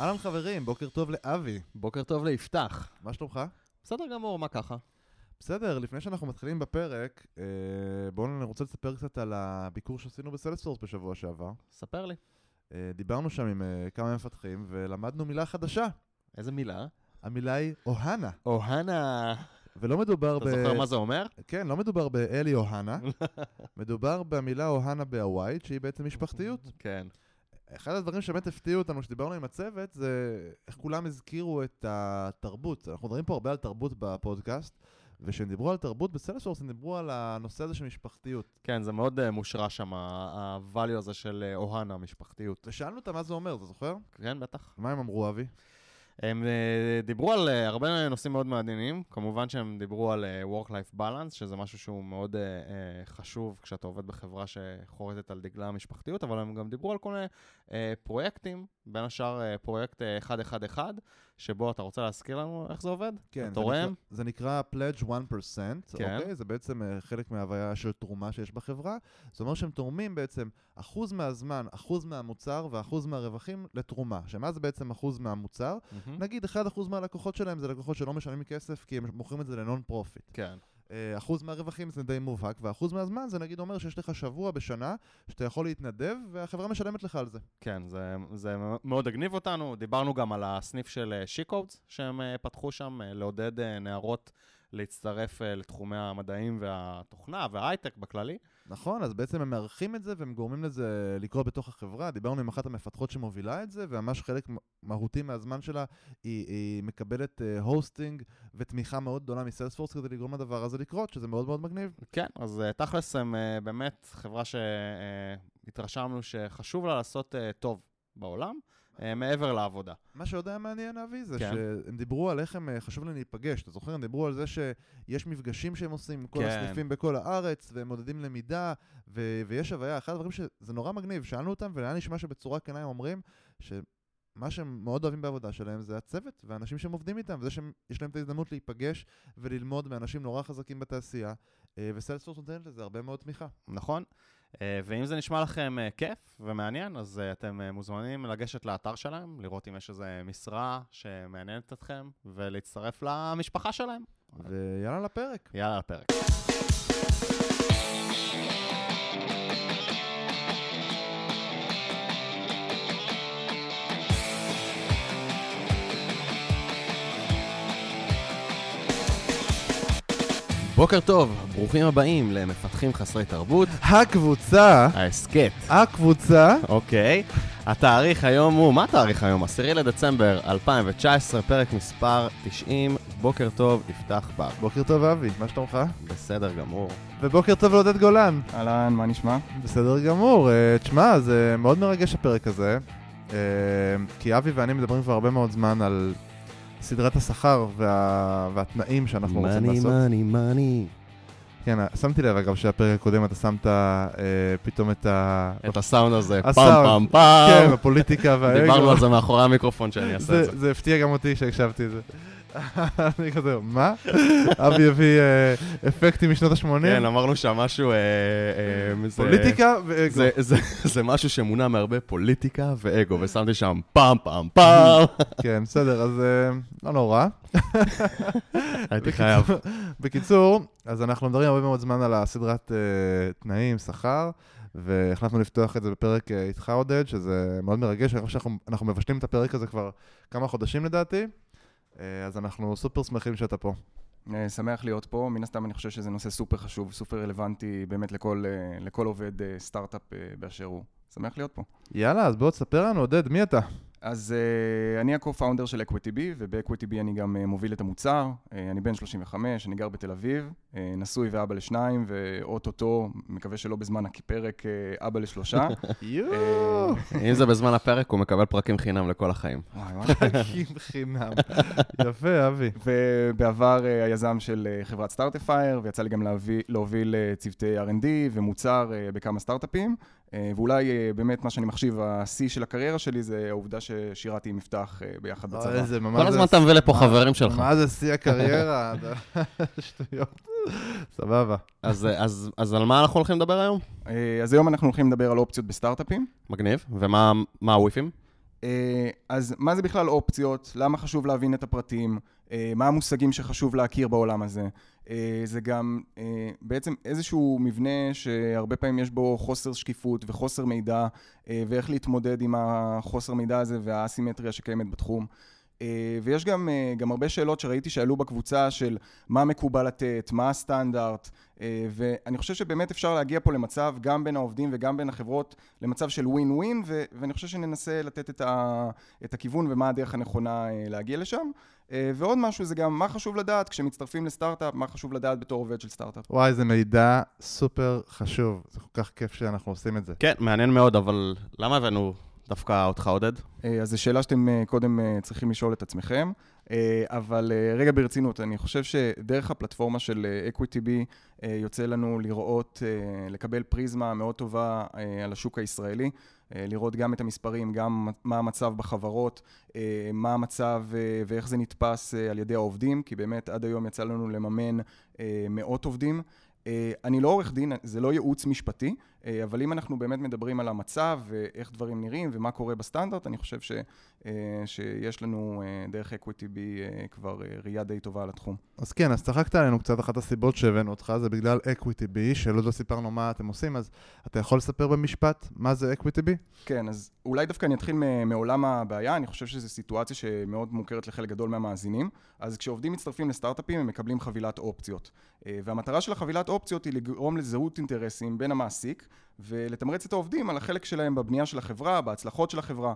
אהלן חברים, בוקר טוב לאבי. בוקר טוב ליפתח. מה שלומך? בסדר גמור, מה ככה? בסדר, לפני שאנחנו מתחילים בפרק, אה, בואו אני רוצה לספר קצת על הביקור שעשינו בסלספורס בשבוע שעבר. ספר לי. אה, דיברנו שם עם אה, כמה מפתחים ולמדנו מילה חדשה. איזה מילה? המילה היא אוהנה. אוהנה. ולא מדובר אתה זוכר מה זה אומר? כן, לא מדובר באלי אוהנה, מדובר במילה אוהנה בהוואית, שהיא בעצם משפחתיות. כן. אחד הדברים שבאמת הפתיעו אותנו כשדיברנו עם הצוות, זה איך כולם הזכירו את התרבות. אנחנו מדברים פה הרבה על תרבות בפודקאסט, וכשהם דיברו על תרבות בסלסורס, הם דיברו על הנושא הזה של משפחתיות. כן, זה מאוד uh, מושרש שם, ה-value הזה של uh, אוהנה, משפחתיות. ושאלנו אותם מה זה אומר, אתה זוכר? כן, בטח. מה הם אמרו, אבי? הם uh, דיברו על uh, הרבה נושאים מאוד מעניינים. כמובן שהם דיברו על uh, Work-Life Balance, שזה משהו שהוא מאוד חשוב כשאתה עובד בחברה שחורטת על דגלה המשפחתיות, אבל הם גם דיברו על כל מיני פרויקטים, בין השאר פרויקט אה, 111, שבו אתה רוצה להזכיר לנו איך זה עובד? כן, זה תורם? נקרא, זה נקרא Pledge 1%, כן. אוקיי? זה בעצם אה, חלק מההוויה של תרומה שיש בחברה. זאת אומרת שהם תורמים בעצם אחוז מהזמן, אחוז מהמוצר ואחוז מהרווחים לתרומה. שמה זה בעצם אחוז מהמוצר? אהמ. נגיד 1% מהלקוחות שלהם זה לקוחות שלא משלמים כסף כי הם מוכרים את זה ל non-profit. כן. אה, אחוז מהרווחים זה די מובהק, ואחוז מהזמן זה נגיד אומר שיש לך שבוע בשנה שאתה יכול להתנדב והחברה משלמת לך על זה. כן, זה, זה מאוד הגניב אותנו. דיברנו גם על הסניף של שיקודס שהם אה, פתחו שם, אה, לעודד נערות להצטרף לתחומי המדעים והתוכנה וההייטק בכללי. נכון, אז בעצם הם מארחים את זה והם גורמים לזה לקרות בתוך החברה. דיברנו עם אחת המפתחות שמובילה את זה, וממש חלק מהותי מהזמן שלה, היא, היא מקבלת הוסטינג uh, ותמיכה מאוד גדולה מסיילספורס כדי לגרום לדבר הזה לקרות, שזה מאוד מאוד מגניב. כן, אז uh, תכלס הם uh, באמת חברה שהתרשמנו שחשוב לה לעשות טוב בעולם. אה, מעבר לעבודה. מה שעוד היה מעניין, אבי, זה כן. שהם דיברו על איך הם, אה, חשוב להם להיפגש. אתה זוכר? הם דיברו על זה שיש מפגשים שהם עושים עם כל כן. הסניפים בכל הארץ, והם מודדים למידה, ו- ויש הוויה. אחד הדברים שזה נורא מגניב, שאלנו אותם, והיה נשמע שבצורה כנה הם אומרים, ש... מה שהם מאוד אוהבים בעבודה שלהם זה הצוות והאנשים שהם עובדים איתם, וזה שיש להם את ההזדמנות להיפגש וללמוד מאנשים נורא חזקים בתעשייה, אה, וסיילספורס נותנת לזה הרבה מאוד תמיכה. נכון. ואם זה נשמע לכם כיף ומעניין, אז אתם מוזמנים לגשת לאתר שלהם, לראות אם יש איזו משרה שמעניינת אתכם, ולהצטרף למשפחה שלהם. ויאללה לפרק. יאללה לפרק. בוקר טוב, ברוכים הבאים למפתחים חסרי תרבות. הקבוצה, ההסכת. הקבוצה, אוקיי. התאריך היום הוא, מה התאריך היום? 10 לדצמבר 2019, פרק מספר 90. בוקר טוב, יפתח בר. בוקר טוב אבי, מה שלומך? בסדר גמור. ובוקר טוב לעודד גולן. אהלן, מה נשמע? בסדר גמור. אה, תשמע, זה מאוד מרגש הפרק הזה, אה, כי אבי ואני מדברים כבר הרבה מאוד זמן על סדרת השכר וה... והתנאים שאנחנו רוצים לעשות. מאני, מאני. כן, שמתי לב אגב שהפרק הקודם אתה שמת אה, פתאום את ה... את הסאונד הזה, פעם הסאונד. פעם פעם. כן, הפוליטיקה והאגו. דיברנו על זה מאחורי המיקרופון שאני אעשה את זה, זה. זה הפתיע גם אותי שהקשבתי את זה. אני כזה, מה? אבי הביא אה, אפקטים משנות ה-80? כן, אמרנו שם משהו... אה, אה, פוליטיקה ואגו. זה- משהו שמונע מהרבה פוליטיקה ואגו, ושמתי שם פעם פעם פעם. כן, בסדר, אז לא נורא. הייתי חייב. בקיצור, אז אנחנו מדברים הרבה מאוד זמן על הסדרת תנאים, שכר, והחלטנו לפתוח את זה בפרק איתך עודד, שזה מאוד מרגש, אני חושב שאנחנו אנחנו מבשלים את הפרק הזה כבר כמה חודשים לדעתי, אז אנחנו סופר שמחים שאתה פה. אה, שמח להיות פה, מן הסתם אני חושב שזה נושא סופר חשוב, סופר רלוונטי באמת לכל, אה, לכל עובד אה, סטארט-אפ אה, באשר הוא. שמח להיות פה. יאללה, אז בוא תספר לנו, עודד, מי אתה? אז uh, אני ה-co-founder של EquityB, וב-EquityB אני גם uh, מוביל את המוצר. Uh, אני בן 35, אני גר בתל אביב, uh, נשוי ואבא לשניים, ואו-טו-טו, מקווה שלא בזמן הפרק, uh, אבא לשלושה. יואו, אם זה בזמן הפרק, הוא מקבל פרקים חינם לכל החיים. חכים חינם. יפה, אבי. ובעבר uh, היזם של uh, חברת סטארט-אפ, ויצא לי גם להביא, להוביל uh, צוותי R&D ומוצר uh, בכמה סטארט-אפים. Uh, ואולי uh, באמת מה שאני מחשיב, השיא של הקריירה שלי זה העובדה ששירתי עם מפתח uh, ביחד בצבא. אוי, איזה ממש... כל הזמן אתה מביא לפה מה- חברים שלך. מה זה שיא הקריירה? שטויות. סבבה. אז, אז, אז על מה אנחנו הולכים לדבר היום? אה, אז היום אנחנו הולכים לדבר על אופציות בסטארט-אפים. מגניב. ומה מה הוויפים? אה, אז מה זה בכלל אופציות? למה חשוב להבין את הפרטים? אה, מה המושגים שחשוב להכיר בעולם הזה? אה, זה גם בעצם איזשהו מבנה שהרבה פעמים יש בו חוסר שקיפות וחוסר מידע, ואיך להתמודד עם החוסר מידע הזה והאסימטריה שקיימת בתחום. ויש גם, גם הרבה שאלות שראיתי שעלו בקבוצה של מה מקובל לתת, מה הסטנדרט, אה, ואני חושב שבאמת אפשר להגיע פה למצב, גם בין העובדים וגם בין החברות, למצב של ווין ווין, ואני חושב שננסה לתת את, ה- את הכיוון ומה הדרך הנכונה אה, להגיע לשם. אה, ועוד משהו זה גם מה חשוב לדעת כשמצטרפים לסטארט-אפ, מה חשוב לדעת בתור עובד של סטארט-אפ. וואי, זה מידע סופר חשוב. זה כל כך כיף שאנחנו עושים את זה. כן, מעניין מאוד, אבל למה הבאנו דווקא אותך, עודד? אז זו שאלה שאתם קודם צריכים לשאול את עצמכם. אה, אבל אה, רגע ברצינות, אני חושב שדרך הפלטפורמה של EquityB אה, יוצא לנו לראות, לקבל פריזמה מאוד טובה על השוק הישראלי, לראות גם את המספרים, גם מה המצב בחברות, מה המצב ואיך זה נתפס על ידי העובדים, כי באמת עד היום יצא לנו לממן מאות עובדים. אני לא עורך דין, זה לא ייעוץ משפטי, אבל אם אנחנו באמת מדברים על המצב ואיך דברים נראים ומה קורה בסטנדרט, אני חושב ש, שיש לנו דרך EquityB כבר ראייה די טובה על התחום. אז כן, אז צחקת עלינו קצת, אחת הסיבות שהבאנו אותך זה בגלל EquityB, שלא לא סיפרנו מה אתם עושים, אז אתה יכול לספר במשפט מה זה EquityB? כן, אז אולי דווקא אני אתחיל מעולם הבעיה, אני חושב שזו סיטואציה שמאוד מוכרת לחלק גדול מהמאזינים, אז כשעובדים מצטרפים לסטארט-אפים הם מקבלים חבילת אופציות, והמטרה של החבילת אופציות היא לגרום לזהות אינטרסים בין המעסיק ולתמרץ את העובדים על החלק שלהם בבנייה של החברה, בהצלחות של החברה.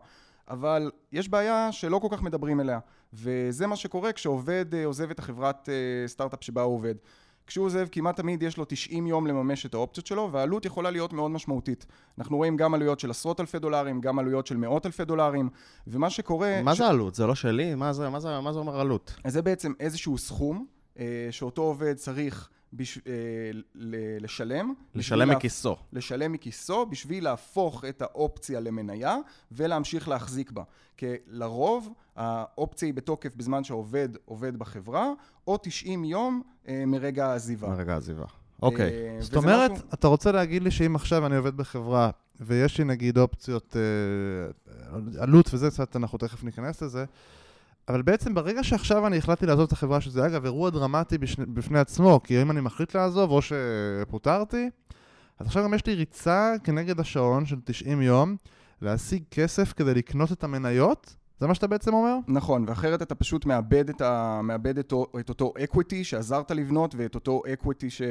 אבל יש בעיה שלא כל כך מדברים אליה, וזה מה שקורה כשעובד אה, עוזב את החברת אה, סטארט-אפ שבה הוא עובד. כשהוא עוזב כמעט תמיד יש לו 90 יום לממש את האופציות שלו והעלות יכולה להיות מאוד משמעותית. אנחנו רואים גם עלויות של עשרות אלפי דולרים, גם עלויות של מאות אלפי דולרים ומה שקורה... מה ש... זה עלות? זה לא שלי? מה זה, מה זה, מה זה אומר עלות? זה בעצם איזשהו סכום אה, שאותו עובד צריך בש... אה, לשלם. לשלם מכיסו. להפ... לשלם מכיסו בשביל להפוך את האופציה למניה ולהמשיך להחזיק בה. כי לרוב האופציה היא בתוקף בזמן שהעובד עובד בחברה, או 90 יום אה, מרגע העזיבה. מרגע העזיבה. אוקיי. אה, זאת אומרת, משהו... אתה רוצה להגיד לי שאם עכשיו אני עובד בחברה ויש לי נגיד אופציות אה, עלות וזה, קצת אנחנו תכף ניכנס לזה, אבל בעצם ברגע שעכשיו אני החלטתי לעזוב את החברה, שזה אגב אירוע דרמטי בשני, בפני עצמו, כי אם אני מחליט לעזוב או שפוטרתי, אז עכשיו גם יש לי ריצה כנגד השעון של 90 יום להשיג כסף כדי לקנות את המניות, זה מה שאתה בעצם אומר? נכון, ואחרת אתה פשוט מאבד את, ה... מאבד את, את אותו equity שעזרת לבנות ואת אותו equity ש...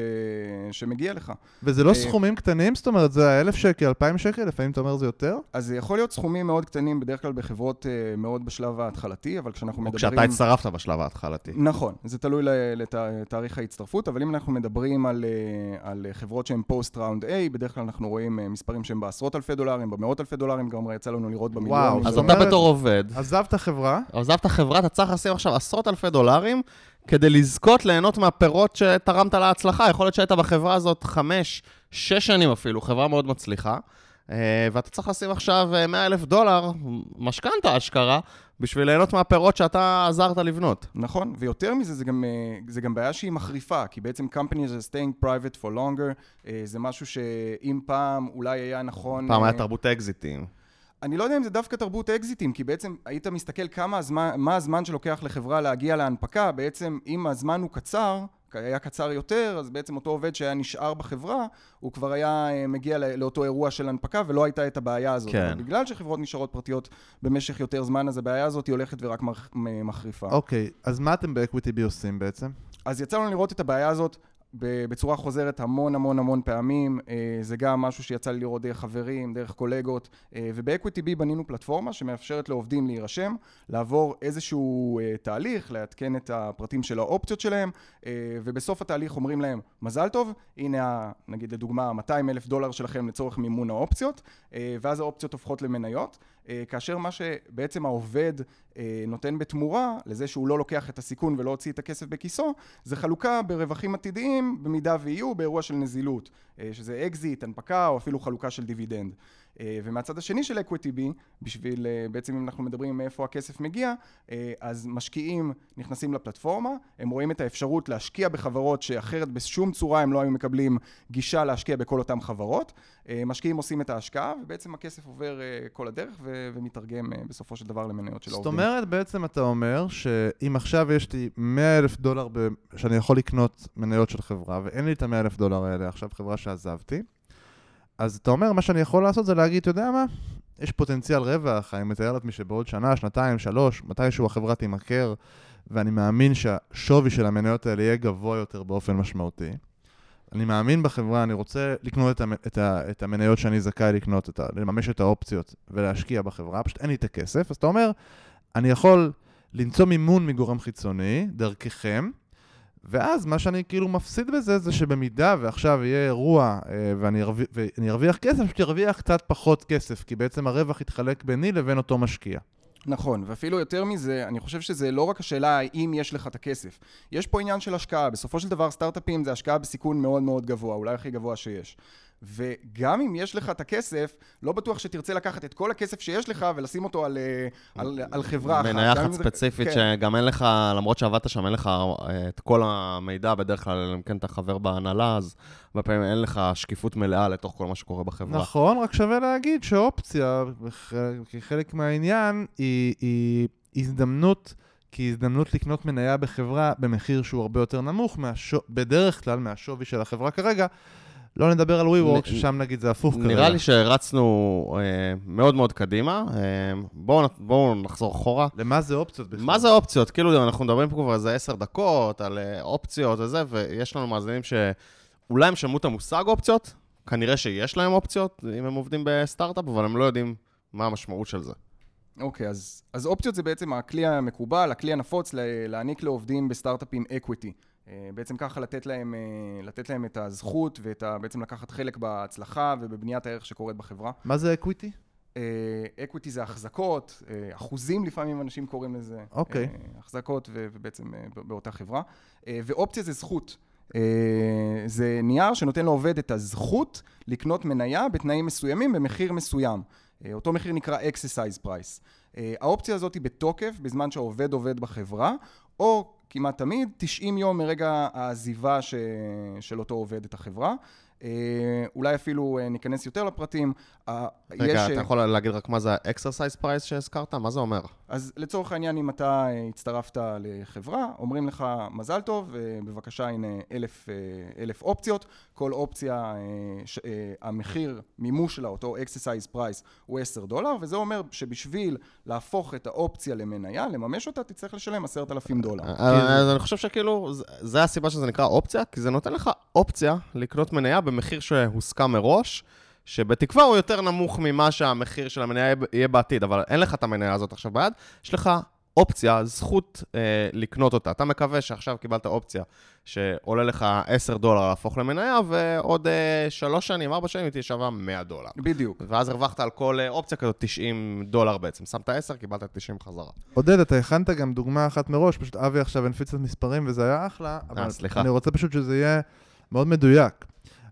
שמגיע לך. וזה לא אה, סכומים קטנים? זאת אומרת, זה אלף שקל, אלפיים שקל? לפעמים אתה אומר זה יותר? אז זה יכול להיות סכומים מאוד קטנים, בדרך כלל בחברות אה, מאוד בשלב ההתחלתי, אבל כשאנחנו מדברים... או כשאתה הצטרפת בשלב ההתחלתי. נכון, זה תלוי לתאריך ההצטרפות, אבל אם אנחנו מדברים על, אה, על חברות שהן post round A, בדרך כלל אנחנו רואים מספרים שהם בעשרות אלפי דולרים, במאות אלפי דולרים, גם יצא לנו לראות במיליונים. וואו, אז אתה בתור עובד, עזבת חברה. עזבת חברה, אתה צריך לשים עכשיו עשרות אלפי דולרים כדי לזכות ליהנות מהפירות שתרמת להצלחה. יכול להיות שהיית בחברה הזאת חמש, שש שנים אפילו, חברה מאוד מצליחה. אה, ואתה צריך לשים עכשיו 100 אה, אלף דולר, משכנתה אשכרה, בשביל ליהנות מהפירות שאתה עזרת לבנות. נכון, ויותר מזה, זה גם, אה, זה גם בעיה שהיא מחריפה, כי בעצם companies are staying private for longer, זה משהו שאם פעם אולי היה נכון... פעם היה תרבות אקזיטים. אני לא יודע אם זה דווקא תרבות אקזיטים, כי בעצם היית מסתכל כמה הזמן, מה הזמן שלוקח לחברה להגיע להנפקה, בעצם אם הזמן הוא קצר, היה קצר יותר, אז בעצם אותו עובד שהיה נשאר בחברה, הוא כבר היה אה, מגיע לאותו אירוע של הנפקה ולא הייתה את הבעיה הזאת. כן. בגלל שחברות נשארות פרטיות במשך יותר זמן, אז הבעיה הזאת היא הולכת ורק מחריפה. אוקיי, אז מה אתם ב EquityB עושים בעצם? אז יצא לנו לראות את הבעיה הזאת בצורה חוזרת המון המון המון פעמים, אה, זה גם משהו שיצא לי לראות דרך חברים, דרך קולגות, אה, בי בנינו פלטפורמה שמאפשרת לעובדים להירשם, לעבור איזשהו אה, תהליך, לעדכן את הפרטים של האופציות שלהם, ובסוף התהליך אומרים להם, מזל טוב, הנה נגיד לדוגמה 200 אלף דולר שלכם לצורך מימון האופציות, ואז האופציות הופכות למניות. אה, כאשר מה שבעצם העובד אה, נותן בתמורה לזה שהוא לא לוקח את הסיכון ולא הוציא את הכסף בכיסו, זה חלוקה ברווחים עתידיים במידה ויהיו באירוע של נזילות, אה, שזה אקזיט, הנפקה או אפילו חלוקה של דיבידנד. אה, ומהצד השני של EquityB, בשביל, אה, בעצם אם אנחנו מדברים מאיפה הכסף מגיע, אה, אז משקיעים נכנסים לפלטפורמה, הם רואים את האפשרות להשקיע בחברות שאחרת בשום צורה הם לא היו מקבלים גישה להשקיע בכל אותן חברות. משקיעים עושים את ההשקעה, ובעצם הכסף עובר כל הדרך ו- ומתרגם בסופו של דבר למניות של העובדים. זאת אומרת, בעצם אתה אומר שאם עכשיו יש לי 100 אלף דולר ב- שאני יכול לקנות מניות של חברה, ואין לי את ה-100 אלף דולר האלה, עכשיו חברה שעזבתי, אז אתה אומר, מה שאני יכול לעשות זה להגיד, אתה יודע מה? יש פוטנציאל רווח, אני מתאר לעצמי שבעוד שנה, שנתיים, שלוש, מתישהו החברה תימכר, ואני מאמין שהשווי של המניות האלה יהיה גבוה יותר באופן משמעותי. אני מאמין בחברה, אני רוצה לקנות את, המ, את, ה, את המניות שאני זכאי לקנות, את ה, לממש את האופציות ולהשקיע בחברה, פשוט אין לי את הכסף, אז אתה אומר, אני יכול למצוא מימון מגורם חיצוני, דרככם, ואז מה שאני כאילו מפסיד בזה, זה שבמידה ועכשיו יהיה אירוע אה, ואני, ארוויח, ואני ארוויח כסף, פשוט ארוויח קצת פחות כסף, כי בעצם הרווח יתחלק ביני לבין אותו משקיע. נכון, ואפילו יותר מזה, אני חושב שזה לא רק השאלה האם יש לך את הכסף. יש פה עניין של השקעה. בסופו של דבר, סטארט-אפים זה השקעה בסיכון מאוד מאוד גבוה, אולי הכי גבוה שיש. וגם אם יש לך את הכסף, לא בטוח שתרצה לקחת את כל הכסף שיש לך ולשים אותו על, אה, על, על חברה אחת. מניה אחת ספציפית, כן. שגם אין לך, למרות שעבדת שם, אין לך אה, את כל המידע, בדרך כלל, אם כן אתה חבר בהנהלה, אז הרבה פעמים אין לך שקיפות מלאה לתוך כל מה שקורה בחברה. נכון, רק שווה להגיד שאופציה, כחלק מהעניין, היא, היא הזדמנות... כי הזדמנות לקנות מניה בחברה במחיר שהוא הרבה יותר נמוך, מהשו... בדרך כלל מהשווי של החברה כרגע, לא נדבר על WeWork, ששם נגיד זה הפוך כרגע. נראה לי שהרצנו אה, מאוד מאוד קדימה. אה, בואו בוא נחזור אחורה. למה זה אופציות בכלל? מה זה אופציות? כאילו, אנחנו מדברים פה כבר איזה עשר דקות על אה, אופציות וזה, ויש לנו מאזינים שאולי הם שמעו את המושג אופציות, כנראה שיש להם אופציות, אם הם עובדים בסטארט-אפ, אבל הם לא יודעים מה המשמעות של זה. אוקיי, okay, אז, אז אופציות זה בעצם הכלי המקובל, הכלי הנפוץ להעניק לעובדים בסטארט-אפים equity. אה, בעצם ככה לתת להם, אה, לתת להם את הזכות ואת ה... בעצם לקחת חלק בהצלחה ובבניית הערך שקורית בחברה. מה זה equity? equity זה החזקות, אחוזים לפעמים אנשים קוראים לזה. אוקיי. Okay. החזקות ובעצם באותה חברה. ואופציה זה זכות. זה נייר שנותן לעובד את הזכות לקנות מניה בתנאים מסוימים במחיר מסוים. אותו מחיר נקרא exercise price. האופציה הזאת היא בתוקף בזמן שהעובד עובד בחברה, או כמעט תמיד, 90 יום מרגע העזיבה ש... של אותו עובד את החברה. אה, אולי אפילו אה, ניכנס יותר לפרטים. רגע, יש... אתה יכול להגיד רק מה זה ה-exercise price שהזכרת? מה זה אומר? אז לצורך העניין, אם אתה אה, הצטרפת לחברה, אומרים לך, מזל טוב, בבקשה, הנה אלף, אלף אופציות. כל אופציה, ש... המחיר מימוש שלה, אותו exercise price, הוא 10 דולר, וזה אומר שבשביל להפוך את האופציה למניה, לממש אותה, תצטרך לשלם 10,000 דולר. אז אני חושב שכאילו, זה הסיבה שזה נקרא אופציה, כי זה נותן לך אופציה לקנות מניה במחיר שהוסכם מראש, שבתקווה הוא יותר נמוך ממה שהמחיר של המניה יהיה בעתיד, אבל אין לך את המניה הזאת עכשיו ביד, יש לך אופציה, זכות אה, לקנות אותה. אתה מקווה שעכשיו קיבלת אופציה שעולה לך 10 דולר להפוך למניה, ועוד אה, 3 שנים, 4 שנים היא תהיה שווה 100 דולר. בדיוק. ואז הרווחת על כל אה, אופציה כזאת 90 דולר בעצם. שמת 10, קיבלת 90 חזרה. עודד, אתה הכנת גם דוגמה אחת מראש, פשוט אבי עכשיו הנפיץ את מספרים וזה היה אחלה, אבל אה, סליחה. אני רוצה פשוט שזה יהיה מאוד מדויק.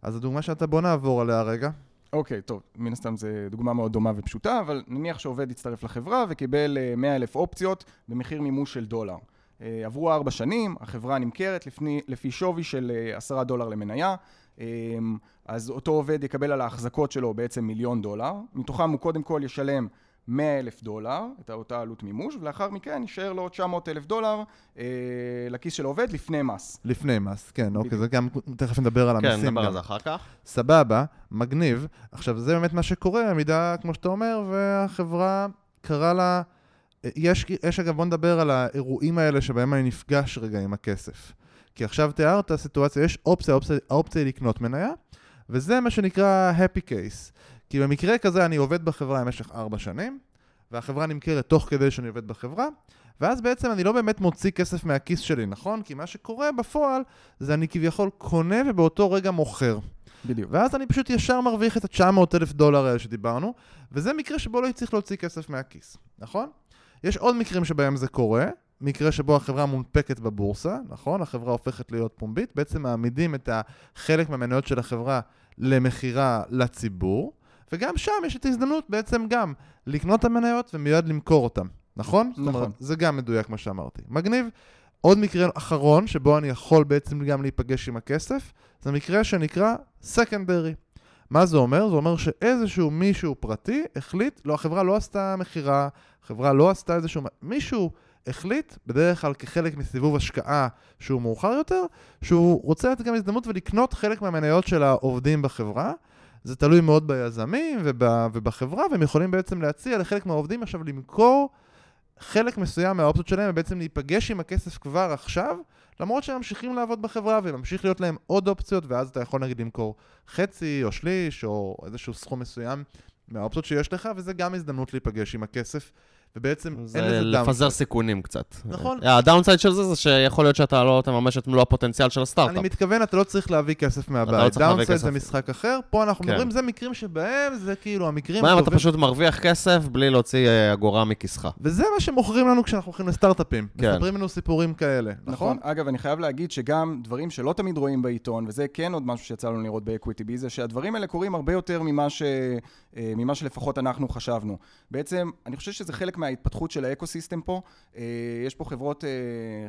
אז הדוגמה שאתה, בוא נעבור עליה רגע. אוקיי, okay, טוב, מן הסתם זו דוגמה מאוד דומה ופשוטה, אבל נניח שעובד הצטרף לחברה וקיבל 100 אה, אלף אופציות במחיר מימוש של דולר. אה, עברו ארבע שנים, החברה נמכרת לפני, לפי שווי של אה, עשרה דולר למניה, אז אותו עובד יקבל על ההחזקות שלו בעצם מיליון דולר, מתוכם הוא קודם כל ישלם 100 אלף דולר, את אותה עלות מימוש, ולאחר מכן יישאר לו 900 אלף דולר אה, לכיס של העובד לפני מס. לפני מס, כן, אוקיי, זה גם, תכף נדבר על כן, המסים. כן, נדבר על זה אחר כך. סבבה, מגניב. עכשיו, זה באמת מה שקורה, המידה, כמו שאתה אומר, והחברה קרא לה... יש, יש אגב, בוא נדבר על האירועים האלה שבהם אני נפגש רגע עם הכסף. כי עכשיו תיארת סיטואציה, יש אופציה, האופציה היא לקנות מניה, וזה מה שנקרא happy case. כי במקרה כזה אני עובד בחברה במשך ארבע שנים, והחברה נמכרת תוך כדי שאני עובד בחברה, ואז בעצם אני לא באמת מוציא כסף מהכיס שלי, נכון? כי מה שקורה בפועל זה אני כביכול קונה ובאותו רגע מוכר. בדיוק. ואז אני פשוט ישר מרוויח את ה-900 אלף דולר האלה שדיברנו, וזה מקרה שבו לא צריך להוציא כסף מהכיס, נכון? יש עוד מקרים שבהם זה קורה, מקרה שבו החברה מונפקת בבורסה, נכון? החברה הופכת להיות פומבית, בעצם מעמידים את החלק מהמניות של החברה למכירה לציבור, וגם שם יש את ההזדמנות בעצם גם לקנות את המניות ומיד למכור אותן, נכון? זאת נכון. אומרת, זה גם מדויק מה שאמרתי. מגניב. עוד מקרה אחרון, שבו אני יכול בעצם גם להיפגש עם הכסף, זה מקרה שנקרא secondary. מה זה אומר? זה אומר שאיזשהו מישהו פרטי החליט, לא, החברה לא עשתה מכירה, החברה לא עשתה איזשהו... מישהו החליט, בדרך כלל כחלק מסיבוב השקעה שהוא מאוחר יותר, שהוא רוצה לתת גם הזדמנות ולקנות חלק מהמניות של העובדים בחברה. זה תלוי מאוד ביזמים וב, ובחברה, והם יכולים בעצם להציע לחלק מהעובדים עכשיו למכור חלק מסוים מהאופציות שלהם, ובעצם להיפגש עם הכסף כבר עכשיו, למרות שהם ממשיכים לעבוד בחברה וממשיך להיות להם עוד אופציות, ואז אתה יכול נגיד למכור חצי או שליש או איזשהו סכום מסוים מהאופציות שיש לך, וזה גם הזדמנות להיפגש עם הכסף. ובעצם אין זה לזה לפזר downside. סיכונים קצת. נכון. הדאונסייד של זה זה שיכול להיות שאתה לא תממש את מלוא הפוטנציאל של הסטארט-אפ. אני מתכוון, אתה לא צריך להביא כסף מהבית. לא צריך להביא דאונסייד. זה משחק אחר, פה אנחנו כן. מדברים, זה מקרים שבהם זה כאילו המקרים מה אם אתה. פשוט מרוויח כסף בלי להוציא אה, אגורה מכיסך? וזה מה שמוכרים לנו כשאנחנו הולכים לסטארט-אפים. כן. מספרים לנו סיפורים כאלה, נכון? נכון. אגב, אני חייב להגיד שגם דברים שלא תמיד רואים בעיתון, וזה כן עוד משהו שיצא לנו לראות באקוויטי בי, זה שהדברים האלה קורים הרבה יותר ממה, ש... אה, ממה שלפחות אנחנו חשבנו. בעצם, אני חושב שזה חלק מההתפתחות של ה ecosystem פה. אה, יש פה חברות, אה,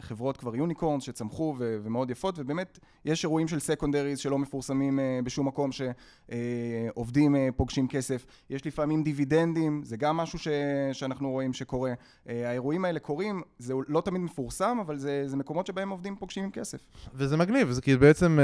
חברות כבר unicorns שצמחו ו... ומאוד יפות, ובאמת יש אירועים של secondaries שלא מפורסמים אה, בשום מקום, שעובדים פוגשים כסף. יש לפעמים דיבידנדים, זה גם משהו ש... שאנחנו רואים שקורה. האירועים האלה קורים, זה לא תמיד מפורסם, אבל זה, זה מקומות שבהם עובדים פוגשים עם כסף. וזה מגניב, זה כאילו בעצם,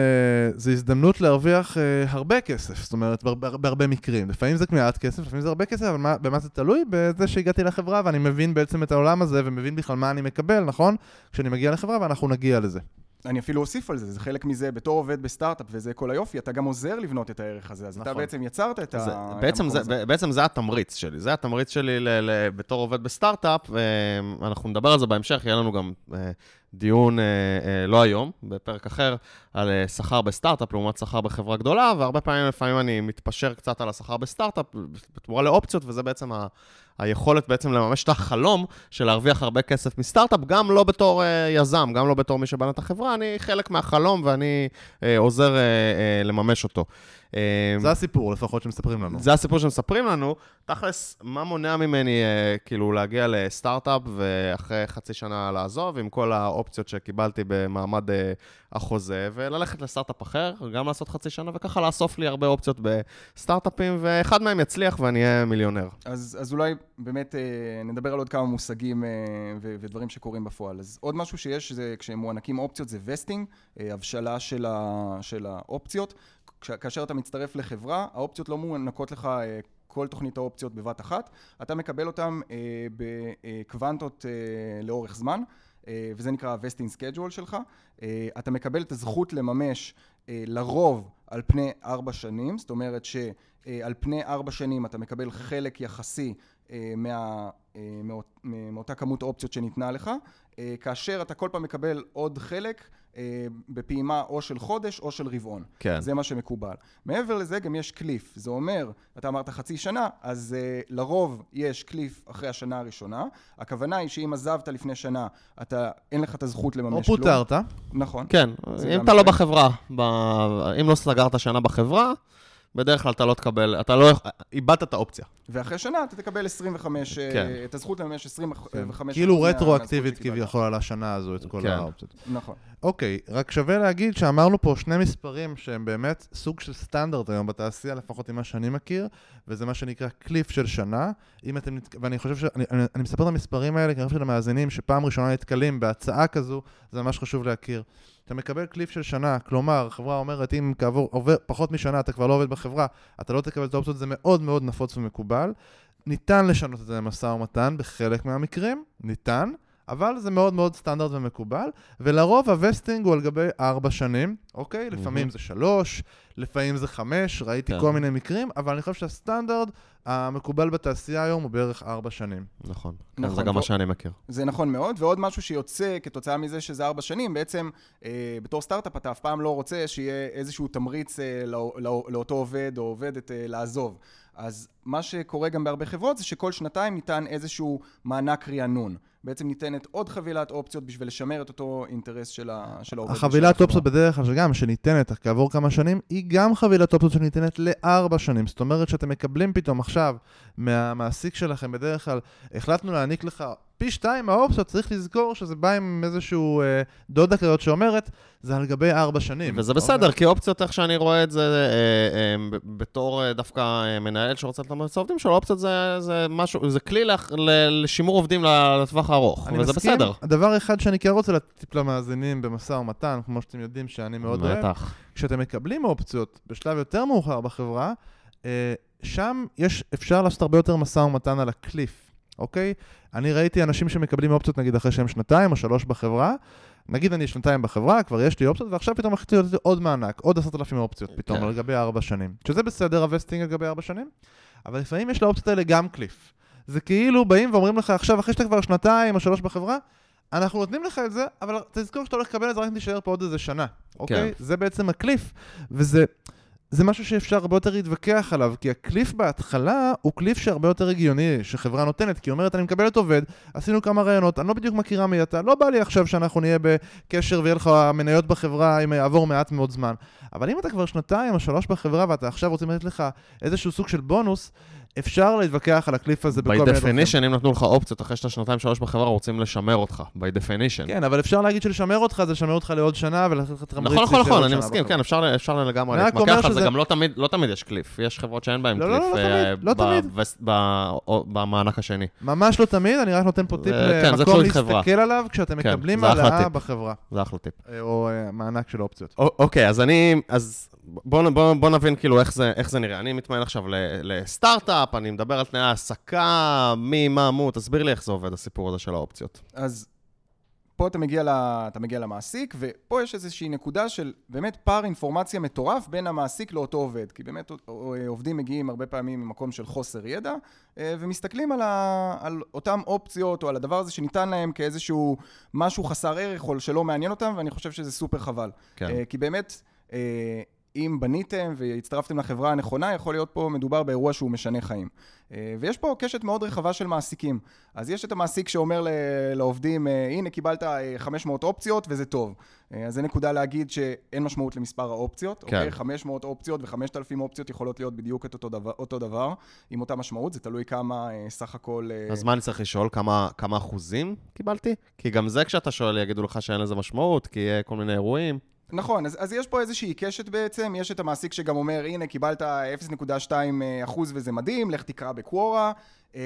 זה הזדמנות להרוויח הרבה כסף, זאת אומרת, בהרבה מקרים. לפעמים זה מעט כסף, לפעמים זה הרבה כסף, אבל מה, במה זה תלוי? בזה שהגעתי לחברה ואני מבין בעצם את העולם הזה, ומבין בכלל מה אני מקבל, נכון? כשאני מגיע לחברה ואנחנו נגיע לזה. אני אפילו אוסיף על זה, זה חלק מזה, בתור עובד בסטארט-אפ, וזה כל היופי, אתה גם עוזר לבנות את הערך הזה, אז אתה נכון. בעצם יצרת את, זה, ה... את בעצם, המקום זה, הזה. בעצם זה התמריץ שלי, זה התמריץ שלי ל, ל, בתור עובד בסטארט-אפ, ואנחנו נדבר על זה בהמשך, יהיה לנו גם אה, דיון, אה, אה, לא היום, בפרק אחר, על אה, שכר בסטארט-אפ לעומת שכר בחברה גדולה, והרבה פעמים לפעמים אני מתפשר קצת על השכר בסטארט-אפ בתמורה לאופציות, וזה בעצם ה... היכולת בעצם לממש את החלום של להרוויח הרבה כסף מסטארט-אפ, גם לא בתור אה, יזם, גם לא בתור מי שבנה את החברה, אני חלק מהחלום ואני אה, עוזר אה, אה, לממש אותו. אה, זה הסיפור לפחות שמספרים לנו. זה הסיפור שמספרים לנו. תכלס, מה מונע ממני אה, כאילו להגיע לסטארט-אפ ואחרי חצי שנה לעזוב עם כל האופציות שקיבלתי במעמד אה, החוזה, וללכת לסטארט-אפ אחר, גם לעשות חצי שנה, וככה לאסוף לי הרבה אופציות בסטארט-אפים, ואחד מהם יצליח ואני אהיה מיליונר. אז, אז אולי באמת אה, נדבר על עוד כמה מושגים אה, ו- ודברים שקורים בפועל. אז עוד משהו שיש, זה כשמוענקים אופציות, זה וסטינג, אה, הבשלה של, ה- של האופציות. כש- כאשר אתה מצטרף לחברה, האופציות לא מוענקות לך אה, כל תוכנית האופציות בבת אחת, אתה מקבל אותן אה, בקוונטות אה, לאורך זמן. אה, וזה נקרא ה-vesting schedule שלך. אה, אתה מקבל את הזכות לממש אה, לרוב על פני ארבע שנים, זאת אומרת שעל פני ארבע שנים אתה מקבל חלק יחסי מה, מאות- מאותה כמות אופציות שניתנה לך, כאשר אתה כל פעם מקבל עוד חלק בפעימה או של חודש או של רבעון. כן. זה מה שמקובל. מעבר לזה גם יש קליף, זה אומר, אתה אמרת חצי שנה, אז uh, לרוב יש קליף אחרי השנה הראשונה. הכוונה היא שאם עזבת לפני שנה, אתה, אין לך את הזכות לממש או כלום. פוטרת, נכון. כן, אם אתה לא יקרה. בחברה, ב... אם לא סגרת שנה בחברה, בדרך כלל אתה לא תקבל, אתה לא, איבדת את האופציה. ואחרי שנה אתה תקבל 25, אה, כן. את הזכות לממש 25 כאילו מה- רטרואקטיבית. כביכול על השנה הזו את כל כן. האופציות. נכון. אוקיי, רק שווה להגיד שאמרנו פה שני מספרים שהם באמת סוג של סטנדרט היום בתעשייה, לפחות ממה שאני מכיר, וזה מה שנקרא cliff של שנה. אם אתם. ואני חושב שאני אני, אני מספר את המספרים האלה, כי אני חושב שלמאזינים שפעם ראשונה נתקלים בהצעה כזו, זה ממש חשוב להכיר. אתה מקבל cliff של שנה, כלומר, החברה אומרת, אם כעבור עובר פחות משנה אתה כבר לא עובד בחברה, אתה לא תקבל את האופציות, זה מאוד מאוד נפוץ ומקובל. ניתן לשנות את זה למשא ומתן בחלק מהמקרים, ניתן, אבל זה מאוד מאוד סטנדרט ומקובל, ולרוב ה vesting הוא על גבי ארבע שנים, אוקיי? לפעמים זה שלוש, לפעמים זה חמש, ראיתי כן. כל מיני מקרים, אבל אני חושב שהסטנדרט המקובל בתעשייה היום הוא בערך ארבע שנים. נכון. כן, נכון, זה גם מה ו- שאני מכיר. זה נכון מאוד, ועוד משהו שיוצא כתוצאה מזה שזה ארבע שנים, בעצם אה, בתור סטארט-אפ אתה אף פעם לא רוצה שיהיה איזשהו תמריץ אה, לא, לא, לאותו עובד או עובדת אה, לעזוב. אז מה שקורה גם בהרבה חברות זה שכל שנתיים ניתן איזשהו מענק רענון. בעצם ניתנת עוד חבילת אופציות בשביל לשמר את אותו אינטרס של, ה, של העובד. החבילת. אופציות בדרך כלל, שגם, שניתנת כעבור כמה שנים, היא גם חבילת אופציות שניתנת לארבע שנים. זאת אומרת שאתם מקבלים פתאום עכשיו מהמעסיק שלכם, בדרך כלל, החלטנו להעניק לך פי שתיים מהאופציות, צריך לזכור שזה בא עם איזשהו אה, דודה כזאת שאומרת, זה על גבי ארבע שנים. וזה אוקיי? בסדר, כי אופציות, איך שאני רואה את זה, אה, אה, ב- בתור אה, דווקא אה, מנהל שרוצה לתמרץ את העובדים שלו, אופציות זה, זה משהו, זה כלי לח- ל- לשימור עובדים ל- לטווח אני וזה מסכים. בסדר. הדבר אחד שאני כן רוצה לטיפ למאזינים במשא ומתן, כמו שאתם יודעים שאני מאוד אוהב. כשאתם מקבלים אופציות בשלב יותר מאוחר בחברה, אה, שם יש, אפשר לעשות הרבה יותר משא ומתן על ה cliff, אוקיי? אני ראיתי אנשים שמקבלים אופציות נגיד אחרי שהם שנתיים או שלוש בחברה, נגיד אני שנתיים בחברה, כבר יש לי אופציות, ועכשיו פתאום החליטו לתת עוד מענק, עוד עשרת אלפים אופציות פתאום, כן. על גבי ארבע שנים. שזה בסדר, ה vesting על גבי ארבע שנים, אבל לפעמים יש לאופציות האלה גם קליף. זה כאילו באים ואומרים לך עכשיו, אחרי שאתה כבר שנתיים או שלוש בחברה, אנחנו נותנים לך את זה, אבל תזכור שאתה הולך לקבל את זה רק אם תישאר פה עוד איזה שנה, אוקיי? זה בעצם הקליף, וזה זה משהו שאפשר הרבה יותר להתווכח עליו, כי הקליף בהתחלה הוא קליף שהרבה יותר הגיוני שחברה נותנת, כי היא אומרת, אני מקבלת עובד, עשינו כמה רעיונות, אני לא בדיוק מכירה מי אתה, לא בא לי עכשיו שאנחנו נהיה בקשר ויהיה לך מניות בחברה אם יעבור מעט מאוד זמן. אבל אם אתה כבר שנתיים או שלוש בחברה ואתה עכשיו רוצים לתת לך איזשהו סוג של בונוס, אפשר להתווכח על הקליף הזה בכל by מיני דרכים. definition, אם נתנו לך אופציות אחרי שאתה שנתיים שלוש בחברה, רוצים לשמר אותך, by definition. כן, אבל אפשר להגיד שלשמר אותך זה לשמר אותך לעוד שנה ולתת לך תמריץ נכון, נכון, נכון, אני מסכים. כן, אפשר, אפשר לגמרי להתמקח על זה, גם לא תמיד, לא תמיד יש קליף, יש חברות שאין בהן קליף. לא אה, תמיד, לא ב- תמיד. ב- ב- או- במענק השני. ממש לא תמיד, אני רק נותן פה טיפ כן, למקום. להסתכל עליו כשאתם כן, מקבלים העלאה. בחברה, זה אחלה טיפ. אה, או אה, מענק של אופציות. אוקיי, אז אני, אז בואו בוא, בוא נבין כאילו איך זה, איך זה נראה. אני מתמיין עכשיו לסטארט-אפ, אני מדבר על תנאי העסקה, מי, מה, מו, תסביר לי איך זה עובד, הסיפור הזה של האופציות. אז פה אתה מגיע, ל, אתה מגיע למעסיק, ופה יש איזושהי נקודה של באמת פער אינפורמציה מטורף בין המעסיק לאותו עובד. כי באמת עובדים מגיעים הרבה פעמים ממקום של חוסר ידע, אה, ומסתכלים על, ה, על אותם אופציות או על הדבר הזה שניתן להם כאיזשהו משהו חסר ערך או שלא מעניין אותם, ואני חושב שזה סופר חבל. כן. אה, כי באמת, אה, אם בניתם והצטרפתם לחברה הנכונה, יכול להיות פה מדובר באירוע שהוא משנה חיים. אה, ויש פה קשת מאוד רחבה של מעסיקים. אז יש את המעסיק שאומר לעובדים, אה, הנה קיבלת אה, 500 אופציות וזה טוב. אה, אז זה נקודה להגיד שאין משמעות למספר האופציות. כן. אוקיי? 500 אופציות ו-5,000 אופציות יכולות להיות בדיוק את אותו דבר, אותו דבר, עם אותה משמעות, זה תלוי כמה אה, סך הכל... אה, אז מה אני צריך לשאול? כמה, כמה אחוזים קיבלתי? כי גם זה כשאתה שואל, יגידו לך שאין לזה משמעות, כי יהיה כל מיני אירועים. נכון, אז, אז יש פה איזושהי קשת בעצם, יש את המעסיק שגם אומר, הנה, קיבלת 0.2 אחוז וזה מדהים, לך תקרא בקוורה. אה,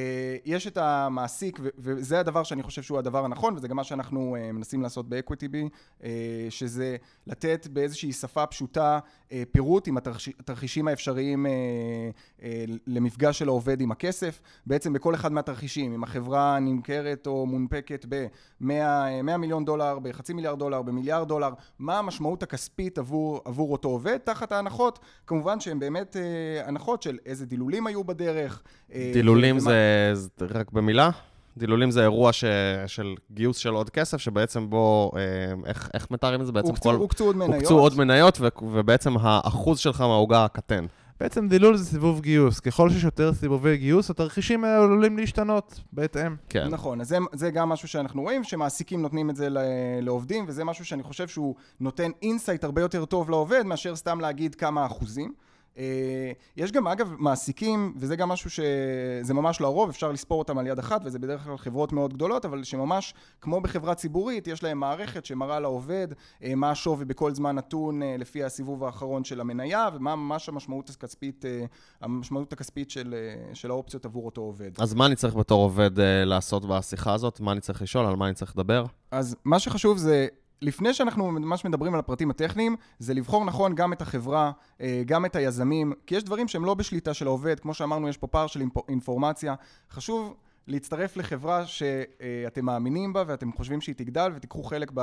יש את המעסיק, וזה הדבר שאני חושב שהוא הדבר הנכון, וזה גם מה שאנחנו אה, מנסים לעשות ב-Equity אה, שזה לתת באיזושהי שפה פשוטה פירוט עם התרחישים האפשריים למפגש של העובד עם הכסף. בעצם בכל אחד מהתרחישים, אם החברה נמכרת או מונפקת ב-100 מיליון דולר, בחצי מיליארד דולר, במיליארד דולר, מה המשמעות הכספית עבור, עבור אותו עובד, תחת ההנחות, כמובן שהן באמת הנחות של איזה דילולים היו בדרך. דילולים ומה- זה, זה רק במילה? דילולים זה אירוע ש, של גיוס של עוד כסף, שבעצם בו, אה, איך, איך מתארים את זה? בעצם הוקצו, הוקצו עוד מניות. הוקצו עוד מניות, ו, ובעצם האחוז שלך מהעוגה קטן. בעצם דילול זה סיבוב גיוס. ככל שיש יותר סיבובי גיוס, התרחישים האלה עלולים להשתנות בהתאם. כן. נכון, אז זה, זה גם משהו שאנחנו רואים, שמעסיקים נותנים את זה ל- לעובדים, וזה משהו שאני חושב שהוא נותן insight הרבה יותר טוב לעובד, מאשר סתם להגיד כמה אחוזים. אה, יש גם אגב מעסיקים, וזה גם משהו שזה ממש לא הרוב, אפשר לספור אותם על יד אחת, וזה בדרך כלל חברות מאוד גדולות, אבל שממש כמו בחברה ציבורית, יש להם מערכת שמראה לעובד אה, מה השווי בכל זמן נתון אה, לפי הסיבוב האחרון של המניה, ומה ממש המשמעות הכספית, המשמעות הכספית של, של האופציות עבור אותו עובד. אז מה אני צריך בתור עובד לעשות בשיחה הזאת? מה אני צריך לשאול? על מה אני צריך לדבר? אז מה שחשוב זה, לפני שאנחנו ממש מדברים על הפרטים הטכניים, זה לבחור נכון גם את החברה, אה, גם את היזמים, כי יש דברים שהם לא בשליטה של העובד, כמו שאמרנו, יש פה פער של אינפו- אינפורמציה. חשוב להצטרף לחברה שאתם מאמינים בה ואתם חושבים שהיא תגדל ותיקחו חלק ב,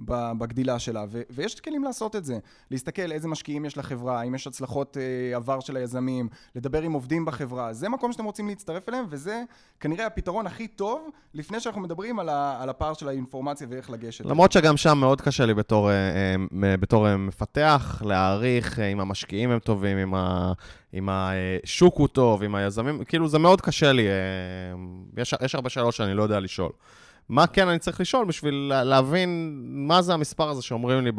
ב, בגדילה שלה. ו, ויש כלים לעשות את זה. להסתכל איזה משקיעים יש לחברה, אם יש הצלחות אה, עבר של היזמים, לדבר עם עובדים בחברה. זה מקום שאתם רוצים להצטרף אליהם, וזה כנראה הפתרון הכי טוב לפני שאנחנו מדברים על, ה, על הפער של האינפורמציה ואיך לגשת. למרות שגם שם מאוד קשה לי בתור, אה, אה, בתור מפתח להעריך אם המשקיעים הם טובים, אם, ה, אם השוק הוא טוב, אם היזמים, כאילו זה מאוד קשה לי, אה, יש, יש הרבה שאלות שאני לא יודע לשאול. מה כן אני צריך לשאול בשביל לה- להבין מה זה המספר הזה שאומרים לי.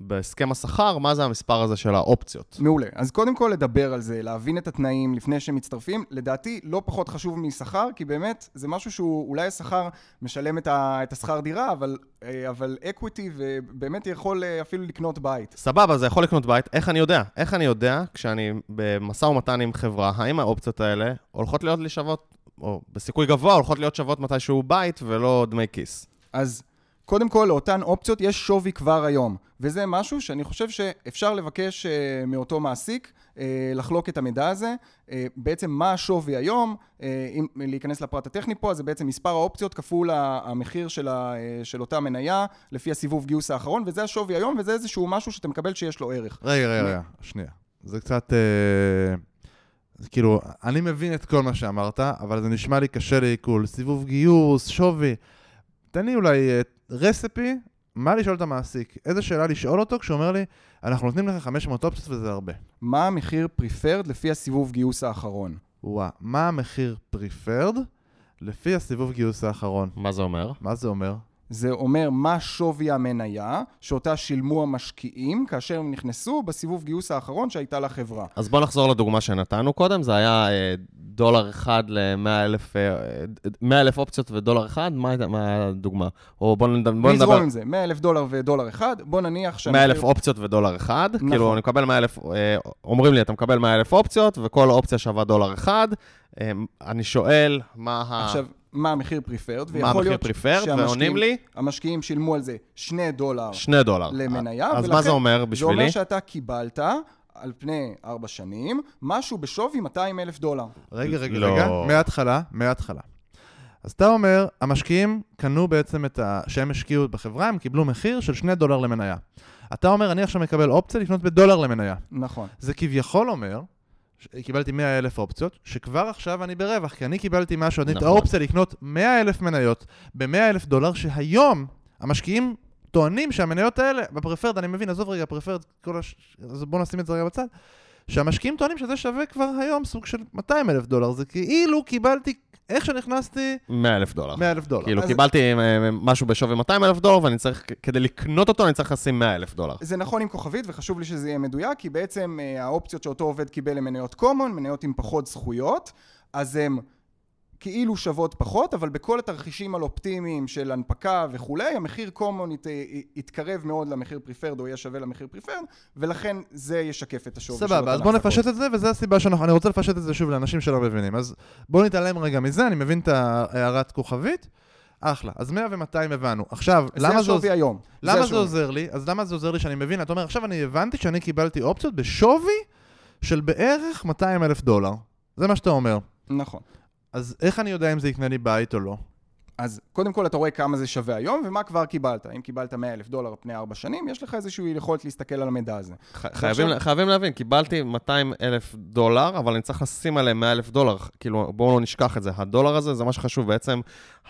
בהסכם השכר, מה זה המספר הזה של האופציות. מעולה. אז קודם כל לדבר על זה, להבין את התנאים לפני שמצטרפים, לדעתי לא פחות חשוב משכר, כי באמת זה משהו שהוא, אולי השכר משלם את, ה, את השכר דירה, אבל, אה, אבל אקוויטי, ובאמת יכול אה, אפילו לקנות בית. סבבה, זה יכול לקנות בית. איך אני יודע? איך אני יודע, כשאני במשא ומתן עם חברה, האם האופציות האלה הולכות להיות לי שוות, או בסיכוי גבוה הולכות להיות שוות מתישהו בית ולא דמי כיס? אז קודם כל, לאותן אופציות יש שווי כבר היום, וזה משהו שאני חושב שאפשר לבקש uh, מאותו מעסיק uh, לחלוק את המידע הזה. Uh, בעצם מה השווי היום, אם להיכנס לפרט הטכני פה, אז זה בעצם מספר האופציות כפול המחיר של, ה, של אותה מניה לפי הסיבוב גיוס האחרון, וזה השווי היום, וזה איזשהו משהו שאתה מקבל שיש לו ערך. רגע, רגע, רגע, שנייה. זה קצת... אה, זה כאילו, אני מבין את כל מה שאמרת, אבל זה נשמע לי קשה לעיכול. סיבוב גיוס, שווי. תן לי אולי אה, רספי, מה לשאול את המעסיק? איזה שאלה לשאול אותו כשהוא אומר לי, אנחנו נותנים לך 500 אופציות וזה הרבה. מה המחיר פריפרד לפי הסיבוב גיוס האחרון? וואה, מה המחיר פריפרד לפי הסיבוב גיוס האחרון? מה זה אומר? מה זה אומר? זה אומר מה שווי המניה שאותה שילמו המשקיעים כאשר הם נכנסו בסיבוב גיוס האחרון שהייתה לחברה. אז בוא נחזור לדוגמה שנתנו קודם, זה היה אה, דולר אחד ל-100 אלף, אה, 100 אלף אופציות ודולר אחד, מה מה הדוגמה? או בוא נד- בוא נזרום נדבר, עם זה, 100 אלף דולר ודולר אחד, בוא נניח 100 אלף אופציות ודולר אחד, נכון. כאילו אני מקבל 100 אלף, אה, אומרים לי אתה מקבל 100 אלף אופציות וכל אופציה שווה דולר אחד, אני שואל מה ה... עכשיו, מה המחיר פריפרד, מה ויכול המחיר להיות פריפרד, שהמשקיעים- ועונים לי המשקיעים שילמו על זה 2 דולר 2 דולר. למניה, אז מה ולכן זה אומר זה בשבילי? אומר שאתה קיבלת על פני 4 שנים משהו בשווי 200 אלף דולר. רגע, רגע, לא. רגע, מההתחלה, מההתחלה. אז אתה אומר, המשקיעים קנו בעצם את ה... שהם השקיעו בחברה, הם קיבלו מחיר של 2 דולר למניה. אתה אומר, אני עכשיו מקבל אופציה לקנות בדולר למניה. נכון. זה כביכול אומר, קיבלתי 100 אלף אופציות, שכבר עכשיו אני ברווח, כי אני קיבלתי משהו, אני את נכון. האופציה לקנות 100 אלף מניות ב-100 אלף דולר, שהיום המשקיעים טוענים שהמניות האלה, בפרפרד, אני מבין, עזוב רגע, פרפרד, כל הש... אז בוא נשים את זה רגע בצד, שהמשקיעים טוענים שזה שווה כבר היום סוג של 200 אלף דולר, זה כאילו קיבלתי, איך שנכנסתי, 100 אלף דולר. 100 אלף דולר. כאילו אז- קיבלתי אה, משהו בשווי 200 אלף דולר, ואני צריך, כדי לקנות אותו, אני צריך לשים 100 אלף דולר. זה נכון עם כוכבית, וחשוב לי שזה יהיה מדויק, כי בעצם אה, האופציות שאותו עובד קיבל הן מניות common, מניות עם פחות זכויות, אז הן כאילו שוות פחות, אבל בכל התרחישים על אופטימיים של הנפקה וכולי, המחיר common ית, יתקרב מאוד למחיר פריפרד, או יהיה שווה למחיר פריפרד, ולכן זה ישקף את השווי של סבבה, אז בוא החזקות. נפשט את זה, וזו הסיבה שאנחנו, אני רוצה לפשט את זה שוב לאנשים שלא מבינים. אז בוא נתעלם רגע מזה, אני מבין את ההערת כוכבית, אחלה. אז 100 ו-200 הבנו. עכשיו, זה למה זה, עוז- היום. למה זה השווי. עוזר לי? אז למה זה עוזר לי שאני מבין? אתה אומר, עכשיו אני הבנתי שאני קיבלתי אופציות בשווי של בערך 200 אלף דולר. זה מה שאתה אומר. נכון. אז איך אני יודע אם זה יקנה לי בית או לא? אז קודם כל אתה רואה כמה זה שווה היום, ומה כבר קיבלת. אם קיבלת 100 אלף דולר פני 4 שנים, יש לך איזושהי יכולת להסתכל על המידע הזה. ח- חייבים, ועכשיו- חייבים להבין, קיבלתי 200 אלף דולר, אבל אני צריך לשים עליהם 100 אלף דולר. כאילו, בואו לא נשכח את זה. הדולר הזה זה מה שחשוב. בעצם,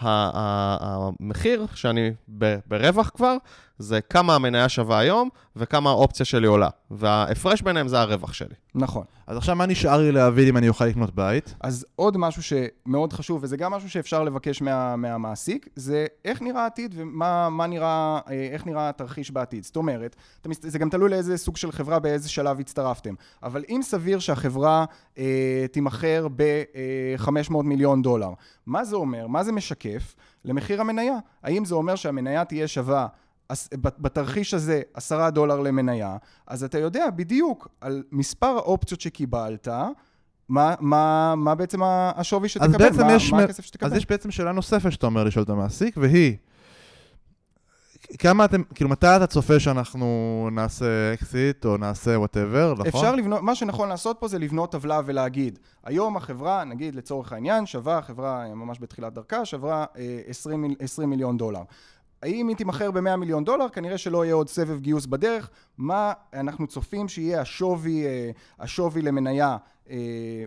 המחיר שאני ברווח כבר, זה כמה המניה שווה היום, וכמה האופציה שלי עולה. וההפרש ביניהם זה הרווח שלי. נכון. אז עכשיו מה נשאר לי להבין אם אני אוכל לקנות בית? אז עוד משהו שמאוד חשוב, וזה גם משהו שאפשר לבקש מה, מהמעסיק, זה איך נראה העתיד ומה מה נראה, אה, איך נראה התרחיש בעתיד. זאת אומרת, זה גם תלוי לאיזה סוג של חברה, באיזה שלב הצטרפתם. אבל אם סביר שהחברה אה, תימכר ב-500 מיליון דולר, מה זה אומר? מה זה משקף למחיר המניה? האם זה אומר שהמניה תהיה שווה בתרחיש הזה 10 דולר למניה, אז אתה יודע בדיוק על מספר האופציות שקיבלת, מה, מה, מה בעצם השווי שתקבל, מה, מה מ- הכסף שתקבל. אז יש בעצם שאלה נוספת שאתה אומר לשאול את המעסיק, והיא, כמה אתם, כאילו מתי אתה צופה שאנחנו נעשה אקזיט או נעשה whatever, נכון? אפשר לבנות, מה שנכון לעשות פה זה לבנות טבלה ולהגיד, היום החברה, נגיד לצורך העניין, שווה, החברה ממש בתחילת דרכה, שווה אה, 20, מיל- 20 מיליון דולר. האם היא תימכר ב-100 מיליון דולר? כנראה שלא יהיה עוד סבב גיוס בדרך. מה אנחנו צופים שיהיה השווי, אה, השווי למניה אה,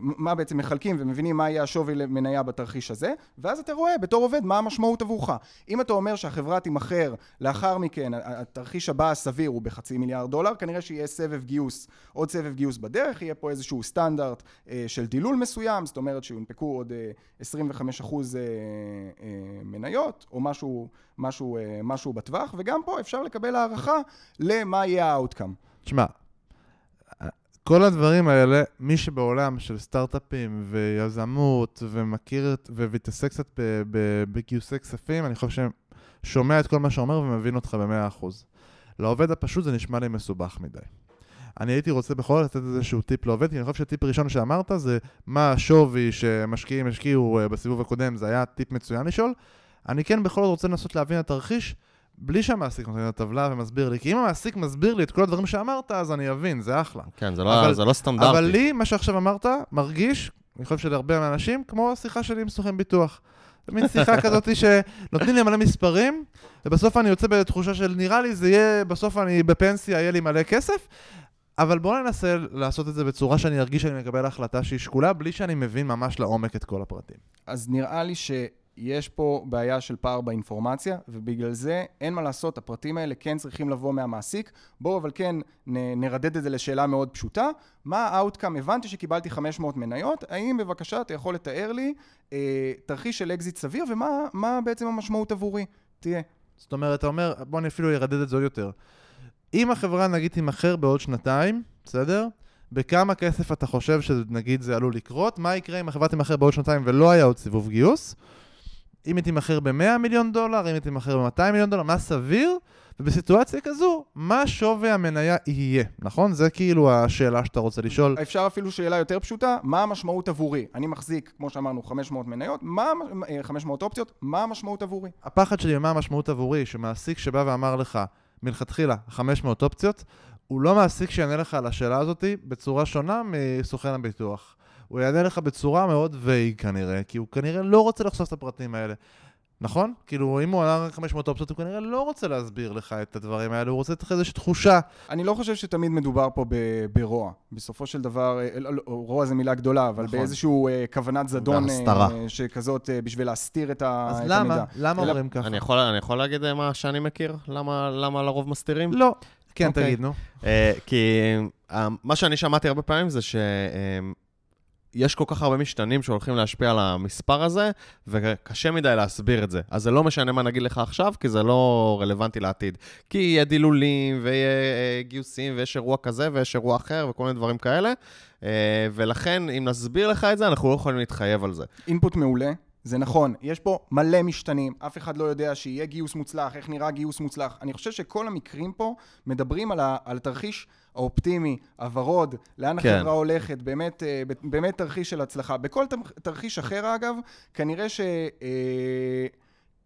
מה בעצם מחלקים ומבינים מה יהיה השווי למניה בתרחיש הזה, ואז אתה רואה בתור עובד מה המשמעות עבורך. אם אתה אומר שהחברה תימכר לאחר מכן, התרחיש הבא הסביר הוא בחצי מיליארד דולר, כנראה שיהיה סבב גיוס, עוד סבב גיוס בדרך, יהיה פה איזשהו סטנדרט אה, של דילול מסוים, זאת אומרת שיונפקו עוד 25 אחוז מניות, או משהו, משהו, משהו בטווח, וגם פה אפשר לקבל הערכה למה יהיה ה outcome. תשמע, כל הדברים האלה, מי שבעולם של סטארט-אפים ויזמות ומכיר ומתעסק קצת בגיוסי כספים, אני חושב ששומע את כל מה שאומר ומבין אותך במאה אחוז. לעובד הפשוט זה נשמע לי מסובך מדי. אני הייתי רוצה בכל זאת לתת איזשהו טיפ לעובד, כי אני חושב שהטיפ הראשון שאמרת זה מה השווי שמשקיעים השקיעו אה, בסיבוב הקודם, זה היה טיפ מצוין לשאול. אני כן בכל זאת רוצה לנסות להבין את התרחיש, בלי שהמעסיק נותן את הטבלה ומסביר לי, כי אם המעסיק מסביר לי את כל הדברים שאמרת, אז אני אבין, זה אחלה. כן, זה לא, אבל, זה לא סטנדרטי. אבל לי, מה שעכשיו אמרת, מרגיש, אני חושב שלהרבה מהאנשים, כמו השיחה שלי עם סוכן ביטוח. זה מין שיחה כזאת שנותנים לי מלא מספרים, ובסוף אני יוצא בתחושה של נראה לי זה יהיה, בסוף אני בפנסיה, יהיה לי מלא כסף, אבל בואו ננסה לעשות את זה בצורה שאני ארגיש שאני מקבל החלטה שהיא שקולה, בלי שאני מבין ממש לעומק את כל הפרטים. אז נראה לי ש... יש פה בעיה של פער באינפורמציה, ובגלל זה אין מה לעשות, הפרטים האלה כן צריכים לבוא מהמעסיק. בואו אבל כן נ, נרדד את זה לשאלה מאוד פשוטה. מה ה outcome? הבנתי שקיבלתי 500 מניות, האם בבקשה אתה יכול לתאר לי אה, תרחיש של אקזיט סביר, ומה בעצם המשמעות עבורי תהיה? זאת אומרת, אתה אומר, בוא אני אפילו ארדד את זה עוד יותר. אם החברה נגיד תימכר בעוד שנתיים, בסדר? בכמה כסף אתה חושב שנגיד זה עלול לקרות? מה יקרה אם החברה תימכר בעוד שנתיים ולא היה עוד סיבוב גיוס? אם היא תימכר ב-100 מיליון דולר, אם היא תימכר ב-200 מיליון דולר, מה סביר? ובסיטואציה כזו, מה שווי המניה יהיה, נכון? זה כאילו השאלה שאתה רוצה לשאול. אפשר אפילו שאלה יותר פשוטה, מה המשמעות עבורי? אני מחזיק, כמו שאמרנו, 500 מניות, מה, 500 אה, אופציות, מה המשמעות עבורי? הפחד שלי, מה המשמעות עבורי, שמעסיק שבא ואמר לך, מלכתחילה, 500 אופציות, הוא לא מעסיק שיענה לך על השאלה הזאת בצורה שונה מסוכן הביטוח. הוא יענה לך בצורה מאוד וייג כנראה, כי הוא כנראה לא רוצה לחשוף את הפרטים האלה. נכון? כאילו, אם הוא עלה רק 500 אופציות, הוא כנראה לא רוצה להסביר לך את הדברים האלה, הוא רוצה לתת לך איזושהי תחושה. אני לא חושב שתמיד מדובר פה ברוע. בסופו של דבר, אה, לא, לא, רוע זה מילה גדולה, אבל נכון. באיזשהו uh, כוונת זדון, uh, שכזאת, uh, בשביל להסתיר את, אז את למה? המידע. אז למה למה אומרים ככה? אני יכול, אני יכול להגיד מה שאני מכיר? למה, למה לרוב מסתירים? לא. כן, okay. אוקיי. תגיד, נו. Uh, כי uh, מה שאני שמעתי הרבה פעמים זה ש... Uh, יש כל כך הרבה משתנים שהולכים להשפיע על המספר הזה, וקשה מדי להסביר את זה. אז זה לא משנה מה נגיד לך עכשיו, כי זה לא רלוונטי לעתיד. כי יהיה דילולים, ויהיה אה, גיוסים, ויש אירוע כזה, ויש אירוע אחר, וכל מיני דברים כאלה. אה, ולכן, אם נסביר לך את זה, אנחנו לא יכולים להתחייב על זה. אינפוט מעולה. זה נכון, יש פה מלא משתנים, אף אחד לא יודע שיהיה גיוס מוצלח, איך נראה גיוס מוצלח. אני חושב שכל המקרים פה מדברים על, ה, על התרחיש האופטימי, הוורוד, לאן כן. החברה הולכת, באמת, אה, באמת תרחיש של הצלחה. בכל תרחיש אחר אגב, כנראה ש... אה,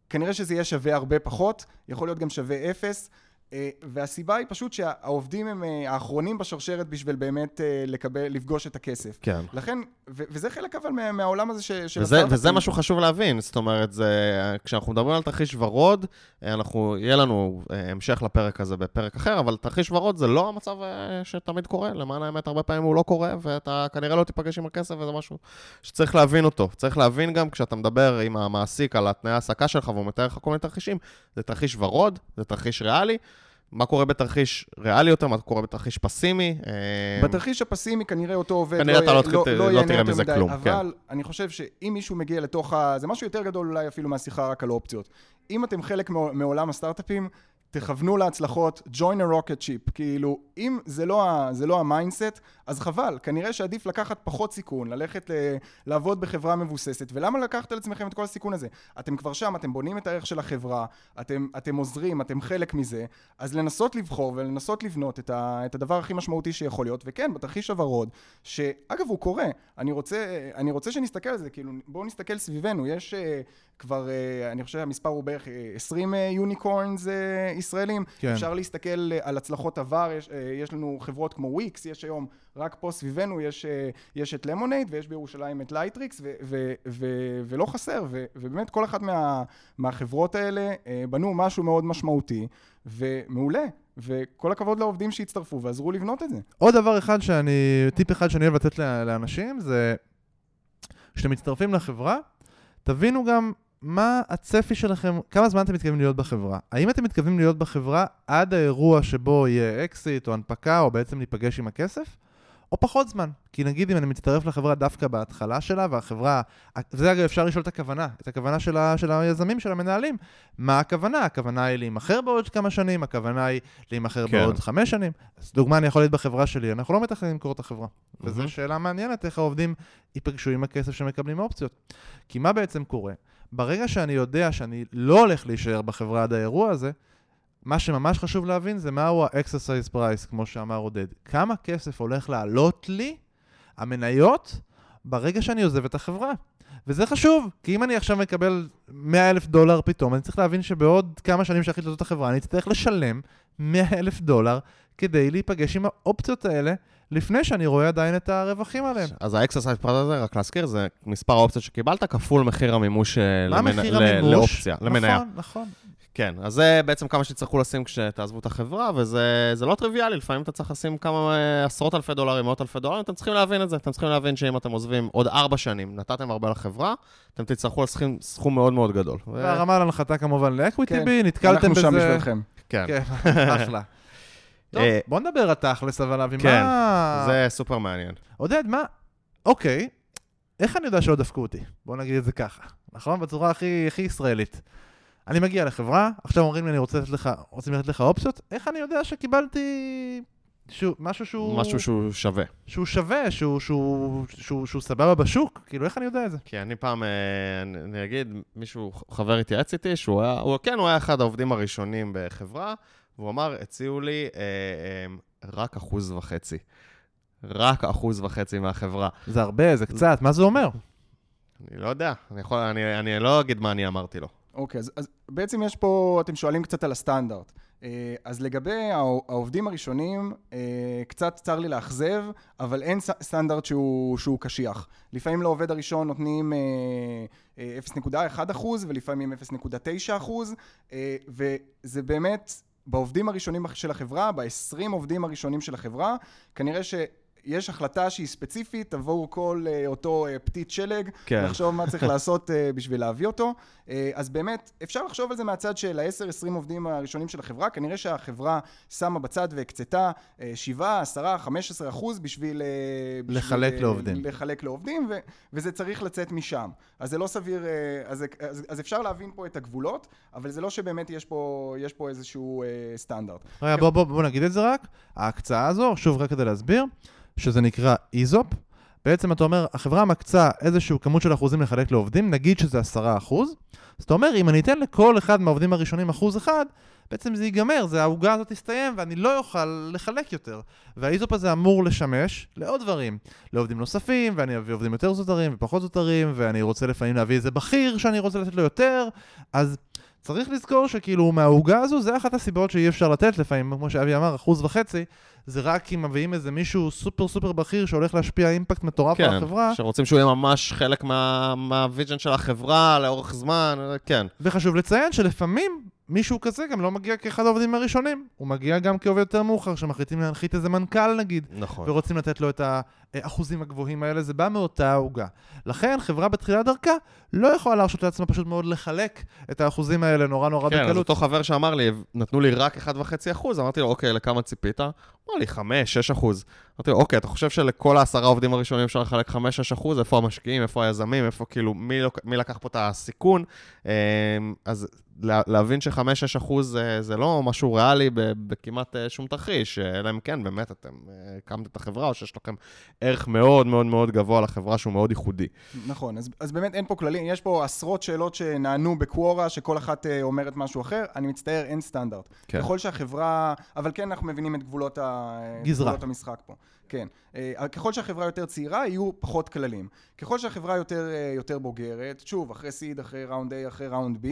כנראה שזה יהיה שווה הרבה פחות, יכול להיות גם שווה אפס. אה, והסיבה היא פשוט שהעובדים הם אה, האחרונים בשרשרת בשביל באמת אה, לקבל, לפגוש את הכסף. כן. לכן, ו- וזה חלק אבל מהעולם הזה ש- של וזה, וזה משהו חשוב להבין, זאת אומרת, זה, כשאנחנו מדברים על תרחיש ורוד, אנחנו, יהיה לנו המשך לפרק הזה בפרק אחר, אבל תרחיש ורוד זה לא המצב שתמיד קורה, למען האמת, הרבה פעמים הוא לא קורה, ואתה כנראה לא תיפגש עם הכסף, וזה משהו שצריך להבין אותו. צריך להבין גם כשאתה מדבר עם המעסיק על התנאי ההעסקה שלך, והוא מתאר לך כל מיני תרחישים, זה תרחיש ורוד, זה תרחיש ריאלי. מה קורה בתרחיש ריאלי יותר, מה קורה בתרחיש פסימי. אה, בתרחיש הפסימי כנראה אותו עובד כנראה לא, אתה לא, לא, לא, לא תראה מזה מדי, כלום, כן. אבל כן. אני חושב שאם מישהו מגיע לתוך ה... זה משהו יותר גדול אולי אפילו מהשיחה רק על אופציות. אם אתם חלק מעולם הסטארט-אפים, תכוונו להצלחות, join a rocket ship, כאילו, אם זה לא, ה, זה לא ה mindset, אז חבל, כנראה שעדיף לקחת פחות סיכון, ללכת ל, לעבוד בחברה מבוססת, ולמה לקחת על עצמכם את כל הסיכון הזה? אתם כבר שם, אתם בונים את הערך של החברה, אתם, אתם עוזרים, אתם חלק מזה, אז לנסות לבחור ולנסות לבנות את, ה, את הדבר הכי משמעותי שיכול להיות, וכן, בתרחיש הוורוד, שאגב הוא קורה, אני רוצה, אני רוצה שנסתכל על זה, כאילו, בואו נסתכל סביבנו, יש אה, כבר, אה, אני חושב שהמספר הוא בערך 20 unicorns אה, ישראלים. כן. אפשר להסתכל אה, על הצלחות עבר, יש, אה, יש לנו חברות כמו וויקס, יש היום, רק פה סביבנו, יש, אה, יש את למונייד ויש בירושלים את לייטריקס, ו, ו, ו, ולא חסר, ו, ובאמת כל אחת מה, מהחברות האלה אה, בנו משהו מאוד משמעותי, ומעולה. וכל הכבוד לעובדים שהצטרפו ועזרו לבנות את זה. עוד דבר אחד שאני, טיפ אחד שאני אוהב לתת לאנשים זה כשאתם מצטרפים לחברה, תבינו גם מה הצפי שלכם, כמה זמן אתם מתכוונים להיות בחברה. האם אתם מתכוונים להיות בחברה עד האירוע שבו יהיה אקזיט או הנפקה או בעצם להיפגש עם הכסף? או פחות זמן. כי נגיד אם אני מצטרף לחברה דווקא בהתחלה שלה, והחברה, וזה אגב אפשר לשאול את הכוונה, את הכוונה של, ה, של היזמים, של המנהלים. מה הכוונה? הכוונה היא להימכר בעוד כמה שנים, הכוונה היא להימכר כן. בעוד חמש שנים. אז דוגמה, אני יכול להיות בחברה שלי, אנחנו לא מתכננים למכור את החברה. וזו מהמם. שאלה מעניינת, איך העובדים ייפגשו עם הכסף שמקבלים אופציות. כי מה בעצם קורה? ברגע שאני יודע שאני לא הולך להישאר בחברה עד האירוע הזה, מה שממש חשוב להבין זה מהו ה-exercise price, כמו שאמר עודד. כמה כסף הולך לעלות לי, המניות, ברגע שאני עוזב את החברה. וזה חשוב, כי אם אני עכשיו מקבל 100 אלף דולר פתאום, אני צריך להבין שבעוד כמה שנים שאחליט לעזוב את החברה, אני אצטרך לשלם 100 אלף דולר כדי להיפגש עם האופציות האלה, לפני שאני רואה עדיין את הרווחים עליהם. אז ה exercise price הזה, רק להזכיר, זה מספר האופציות שקיבלת כפול מחיר המימוש אה, מה למנ- מחיר ל- המימוש? לאופציה, למניה. נכון, נכון. כן, אז זה בעצם כמה שתצטרכו לשים כשתעזבו את החברה, וזה זה לא טריוויאלי, לפעמים אתה צריך לשים כמה אה, עשרות אלפי דולרים, מאות אלפי דולרים, אתם צריכים להבין את זה, אתם צריכים להבין שאם אתם עוזבים עוד ארבע שנים, נתתם הרבה לחברה, אתם תצטרכו לסכום סכום מאוד מאוד גדול. והרמה להנחתה כמובן לאקוויטי כן, בי, נתקלתם אנחנו בזה. שם בשבילכם. כן, כן, אחלה. טוב, אה, בוא נדבר על תכלס, אבל אבי, כן, מה... זה סופר מעניין. עודד, מה... אוקיי, איך אני יודע שלא דפקו אותי? בוא נגיד את זה ככה, נכון? בצורה הכי, הכי ישראלית. אני מגיע לחברה, עכשיו אומרים לי, אני רוצה לתת לך, רוצים לתת לך אופציות, איך אני יודע שקיבלתי שהוא, משהו שהוא... משהו שהוא שווה. שהוא שווה, שהוא, שהוא, שהוא, שהוא סבבה בשוק? כאילו, איך אני יודע את זה? כי אני פעם, אה, אני אני אגיד, מישהו, חבר התייעץ איתי, שהוא היה, הוא, כן, הוא היה אחד העובדים הראשונים בחברה, והוא אמר, הציעו לי אה, אה, רק אחוז וחצי. רק אחוז וחצי מהחברה. זה הרבה, זה קצת, מה זה אומר? אני לא יודע, אני, יכול, אני, אני לא אגיד מה אני אמרתי לו. אוקיי, אז, אז בעצם יש פה, אתם שואלים קצת על הסטנדרט. אה, אז לגבי העו- העובדים הראשונים, אה, קצת צר לי לאכזב, אבל אין סטנדרט שהוא, שהוא קשיח. לפעמים לעובד הראשון נותנים אה, אה, 0.1 אחוז, ולפעמים 0.9 אחוז, אה, וזה באמת, בעובדים הראשונים של החברה, ב-20 עובדים הראשונים של החברה, כנראה ש... יש החלטה שהיא ספציפית עבור כל אה, אותו אה, פתית שלג, כן. לחשוב מה צריך לעשות אה, בשביל להביא אותו. אז באמת, אפשר לחשוב על זה מהצד של ה-10-20 עובדים הראשונים של החברה. כנראה שהחברה שמה בצד והקצתה אה, 7, 10, 15 אחוז בשביל... בשביל, לחלק אה, לעובדים. לחלק לעובדים, ו- וזה צריך לצאת משם. אז זה לא סביר, אז, אז, אז אפשר להבין פה את הגבולות, אבל זה לא שבאמת יש פה, יש פה איזשהו סטנדרט. רגע, בוא, בוא, בוא נגיד את זה רק. ההקצאה הזו, שוב, רק כדי להסביר, שזה נקרא איזופ. בעצם אתה אומר, החברה מקצה איזשהו כמות של אחוזים לחלק לעובדים, נגיד שזה 10 אחוז. אז אתה אומר, אם אני אתן לכל אחד מהעובדים הראשונים אחוז אחד, בעצם זה ייגמר, זה העוגה הזאת תסתיים ואני לא אוכל לחלק יותר. וה ESOP הזה אמור לשמש לעוד דברים, לעובדים נוספים, ואני אביא עובדים יותר זוטרים ופחות זוטרים, ואני רוצה לפעמים להביא איזה בכיר שאני רוצה לתת לו יותר, אז צריך לזכור שכאילו מהעוגה הזו זה אחת הסיבות שאי אפשר לתת לפעמים, כמו שאבי אמר, אחוז וחצי, זה רק אם מביאים איזה מישהו סופר סופר בכיר שהולך להשפיע impact מטורף על כן, החברה, שרוצים שהוא יהיה ממש חלק מה- מה vision של החברה לאורך זמן, כן. וחשוב לציין שלפעמים מישהו כזה גם לא מגיע כאחד העובדים הראשונים, הוא מגיע גם כעובד יותר מאוחר, שמחליטים להנחית איזה מנכ"ל נגיד, נכון. ורוצים לתת לו את האחוזים הגבוהים האלה, זה בא מאותה עוגה. לכן חברה בתחילת דרכה לא יכולה להרשות לעצמה פשוט מאוד לחלק את האחוזים האלה נורא נורא כן, אז בקלות. אותו חבר שאמר לי, נתנו לי רק 1.5 אחוז, אמרתי לו, אוקיי, לכמה ציפית? אמר לי, 5, 6 אחוז. אמרתי לו, אוקיי, אתה חושב שלכל העשרה עובדים הראשונים אפשר לחלק 5-6 אחוז? איפה המשקיעים, איפה היזמים, איפה כאילו, מי, לוק- מי לקח פה את הסיכון? אמ, אז להבין ש-5-6 אחוז זה, זה לא משהו ריאלי ב- בכמעט אה, שום תרחיש, אה, אלא אם כן, באמת, אתם אה, הקמתם את החברה, או שיש לכם ערך מאוד מאוד מאוד גבוה לחברה שהוא מאוד ייחודי. נכון, אז, אז באמת אין פה כללים, יש פה עשרות שאלות שנענו בקוורה, שכל אחת אה, אומרת משהו אחר, אני מצטער, אין סטנדרט. כן. ככל שהחברה, אבל כן אנחנו מבינים את גבולות, ה... גזרה. גבולות המשחק פה. כן. אה, ככל שהחברה יותר צעירה, יהיו פחות כללים. ככל שהחברה יותר, אה, יותר בוגרת, שוב, אחרי סיד, אחרי ראונד A, אחרי ראונד B,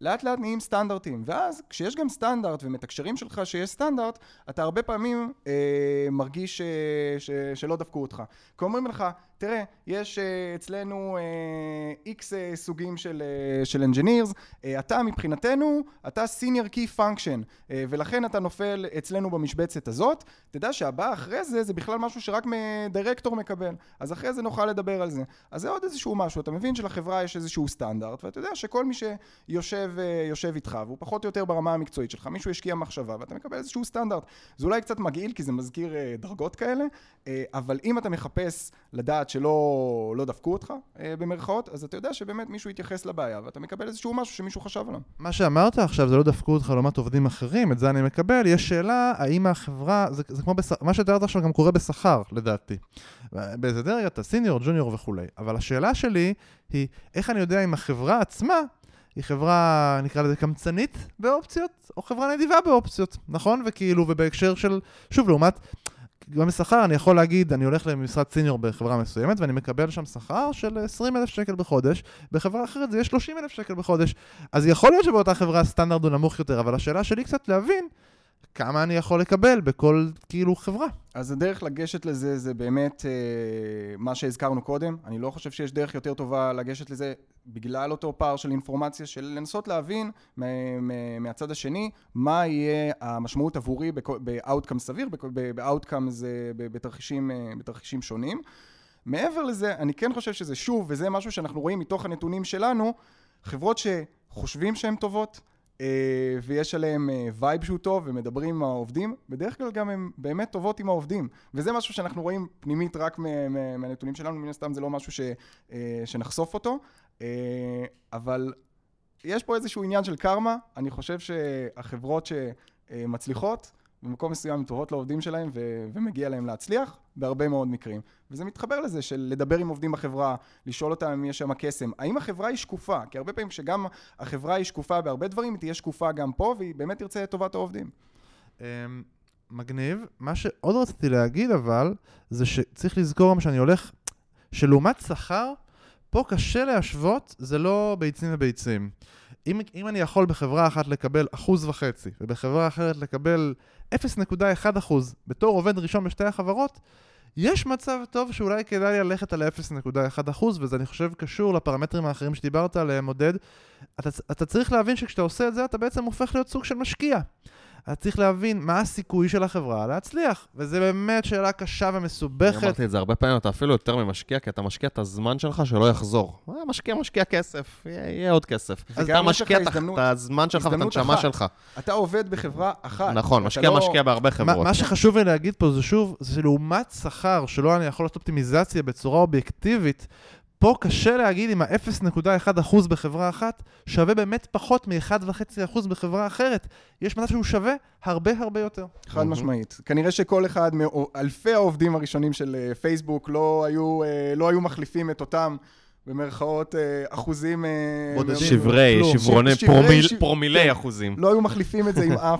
לאט לאט נהיים סטנדרטים, ואז כשיש גם סטנדרט ומתקשרים שלך שיש סטנדרט, אתה הרבה פעמים אה, מרגיש אה, ש, שלא דפקו אותך. כי אומרים לך, תראה, יש אה, אצלנו איקס אה, אה, סוגים של, אה, של engineers, אה, אתה מבחינתנו, אתה senior key function, אה, ולכן אתה נופל אצלנו במשבצת הזאת, תדע שהבא אחרי זה, זה בכלל משהו שרק דירקטור מקבל, אז אחרי זה נוכל לדבר על זה. אז זה עוד איזשהו משהו, אתה מבין שלחברה יש איזשהו סטנדרט, ואתה יודע שכל מי שיושב אה, יושב איתך, והוא פחות או יותר ברמה המקצועית שלך, מישהו השקיע מחשבה, ואתה מקבל איזשהו סטנדרט. זה אולי קצת מגעיל, כי זה מזכיר אה, דרגות כאלה, אה, אבל אם אתה מחפש לדעת שלא לא דפקו אותך, במרכאות, אז אתה יודע שבאמת מישהו יתייחס לבעיה, ואתה מקבל איזשהו משהו שמישהו חשב עליו. מה שאמרת עכשיו, זה לא דפקו אותך לעומת עובדים אחרים, את זה אני מקבל. יש שאלה, האם החברה, זה, זה כמו, בש... מה שתיארת עכשיו גם קורה בשכר, לדעתי. באיזה דרג אתה סיניור, ג'וניור וכולי. אבל השאלה שלי היא, איך אני יודע אם החברה עצמה היא חברה, נקרא לזה קמצנית באופציות, או חברה נדיבה באופציות, נכון? וכאילו, ובהקשר של, שוב, לעומת... גם בשכר אני יכול להגיד, אני הולך למשרד סיניור בחברה מסוימת ואני מקבל שם שכר של 20 אלף שקל בחודש, בחברה אחרת זה יהיה 30 אלף שקל בחודש. אז יכול להיות שבאותה חברה הסטנדרט הוא נמוך יותר, אבל השאלה שלי קצת להבין כמה אני יכול לקבל בכל כאילו חברה. אז הדרך לגשת לזה זה באמת אה, מה שהזכרנו קודם. אני לא חושב שיש דרך יותר טובה לגשת לזה בגלל אותו פער של אינפורמציה, של לנסות להבין מהצד השני מה יהיה המשמעות עבורי ב-outcome סביר, ב-outcome זה בתרחישים, אה, בתרחישים שונים. מעבר לזה, אני כן חושב שזה שוב, וזה משהו שאנחנו רואים מתוך הנתונים שלנו, חברות שחושבים שהן טובות, ויש עליהם וייב אה, שהוא טוב ומדברים עם העובדים, בדרך כלל גם הן באמת טובות עם העובדים. וזה משהו שאנחנו רואים פנימית רק מהנתונים שלנו, מן הסתם זה לא משהו ש, אה, שנחשוף אותו, אבל יש פה איזשהו עניין של קרמה, אני חושב שהחברות שמצליחות, במקום מסוים טובות לעובדים שלהם ו- ומגיע להם להצליח בהרבה מאוד מקרים. וזה מתחבר לזה של לדבר עם עובדים בחברה, לשאול אותם אם יש שם קסם. האם החברה היא שקופה? כי הרבה פעמים כשגם החברה היא שקופה בהרבה דברים, היא תהיה שקופה גם פה, והיא באמת תרצה את טובת העובדים. אמ, מגניב. מה שעוד רציתי להגיד אבל, זה שצריך לזכור שאני הולך, שלעומת שכר, פה קשה להשוות, זה לא ביצים וביצים. אם, אם אני יכול בחברה אחת לקבל אחוז וחצי, ובחברה אחרת לקבל 0.1 אחוז בתור עובד ראשון בשתי החברות, יש מצב טוב שאולי כדאי ללכת על 0.1 אחוז, וזה אני חושב קשור לפרמטרים האחרים שדיברת עליהם, עודד. אתה, אתה צריך להבין שכשאתה עושה את זה, אתה בעצם הופך להיות סוג של משקיע. אתה צריך להבין מה הסיכוי של החברה להצליח, וזו באמת שאלה קשה ומסובכת. אני אמרתי את זה הרבה פעמים, אתה אפילו יותר ממשקיע, כי אתה משקיע את הזמן שלך שלא יחזור. אה, משקיע, משקיע כסף, יהיה, יהיה עוד כסף. אז אתה משקיע את הזמן שלך ואת הנשמה שלך. אתה עובד בחברה אחת. נכון, משקיע לא... משקיע בהרבה חברות. מה, מה שחשוב לי להגיד פה זה שוב, זה שלעומת שכר, שלא אני יכול לעשות אופטימיזציה בצורה אובייקטיבית, פה קשה להגיד אם ה-0.1% בחברה אחת שווה באמת פחות מ-1.5% בחברה אחרת. יש מצב שהוא שווה הרבה הרבה יותר. חד משמעית. כנראה שכל אחד מאלפי העובדים הראשונים של אה, פייסבוק לא היו, אה, לא היו מחליפים את אותם במרכאות אה, אחוזים... אה, בודדים. שברי, שברוני, פרומילי אחוזים. לא היו מחליפים את זה אה,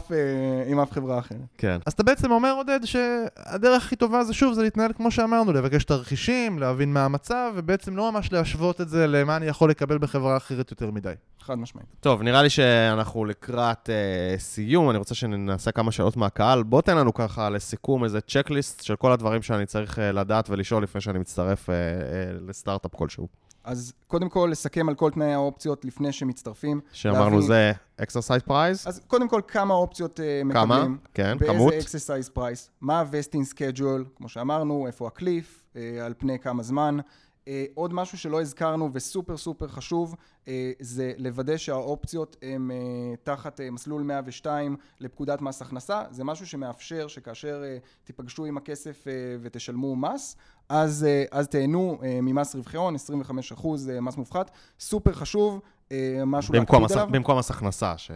עם אף חברה אחרת. כן. אז אתה בעצם אומר, עודד, שהדרך הכי טובה זה שוב, זה להתנהל כמו שאמרנו, לבקש תרחישים, להבין מה המצב, ובעצם לא ממש להשוות את זה למה אני יכול לקבל בחברה אחרת יותר מדי. חד משמעית. טוב, נראה לי שאנחנו לקראת אה, סיום, אני רוצה שנעשה כמה שאלות מהקהל. בוא תן לנו ככה לסיכום איזה צ'קליסט של כל הדברים שאני צריך אה, לדעת ולשאול לפני שאני מצטרף אה, אה, לסטארט-אפ כלשהו. אז קודם כל, לסכם על כל תנאי האופציות לפני שמצטרפים. שאמרנו להבין... זה exercise price? אז קודם כל, כמה אופציות uh, מקבלים. כמה? כן, כמות. באיזה exercise price. מה ה-vesting schedule, כמו שאמרנו, איפה הקליף, uh, על פני כמה זמן. Uh, עוד משהו שלא הזכרנו וסופר סופר חשוב, uh, זה לוודא שהאופציות הן uh, תחת uh, מסלול 102 לפקודת מס הכנסה. זה משהו שמאפשר שכאשר uh, תיפגשו עם הכסף uh, ותשלמו מס, אז, אה, אז תהנו אה, ממס רווחי הון, 25 אחוז אה, מס מופחת, סופר חשוב, משהו להקפיד עליו. במקום מס הכנסה. ש...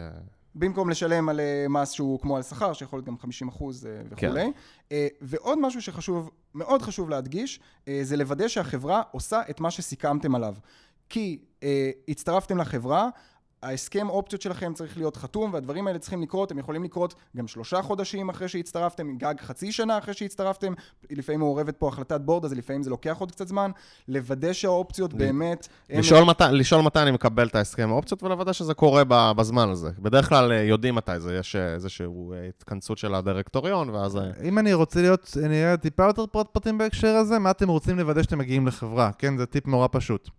במקום לשלם על מס שהוא כמו על שכר, שיכול להיות גם 50 אחוז וכולי. כן. ועוד משהו שחשוב, מאוד חשוב להדגיש, זה לוודא שהחברה עושה את מה שסיכמתם עליו. כי הצטרפתם לחברה, ההסכם אופציות שלכם צריך להיות חתום, והדברים האלה צריכים לקרות, הם יכולים לקרות גם שלושה חודשים אחרי שהצטרפתם, גג חצי שנה אחרי שהצטרפתם, לפעמים מעורבת פה החלטת בורד, אז לפעמים זה לוקח עוד קצת זמן, לוודא שהאופציות באמת... הם- לשאול מתי, לשאול מתי אני מקבל את ההסכם האופציות ולוודא שזה קורה ב- בזמן הזה. בדרך כלל אה, יודעים מתי זה, יש אה, איזושהי אה, התכנסות של הדירקטוריון, ואז... אם אני רוצה להיות, אני אהיה טיפה יותר פרט פרטים בהקשר הזה, מה אתם רוצים לוודא שאתם מגיעים לחברה, כן? זה טיפ נורא פשוט.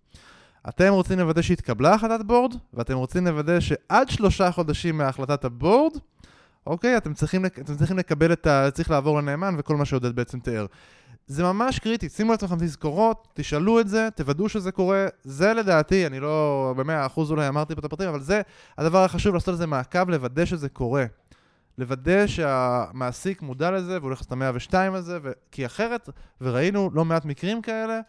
אתם רוצים לוודא שהתקבלה החלטת בורד, ואתם רוצים לוודא שעד שלושה חודשים מהחלטת הבורד, אוקיי, אתם צריכים, אתם צריכים לקבל את ה... צריך לעבור לנאמן וכל מה שעודד בעצם תיאר. זה ממש קריטי, שימו לעצמכם תזכורות, תשאלו את זה, תוודאו שזה קורה. זה לדעתי, אני לא במאה אחוז אולי אמרתי פה את הפרטים, אבל זה הדבר החשוב, לעשות לזה מעקב, לוודא שזה קורה. לוודא שהמעסיק מודע לזה והוא הולך לעשות את המאה ושתיים הזה, ו... כי אחרת, וראינו לא מעט מקרים כאלה,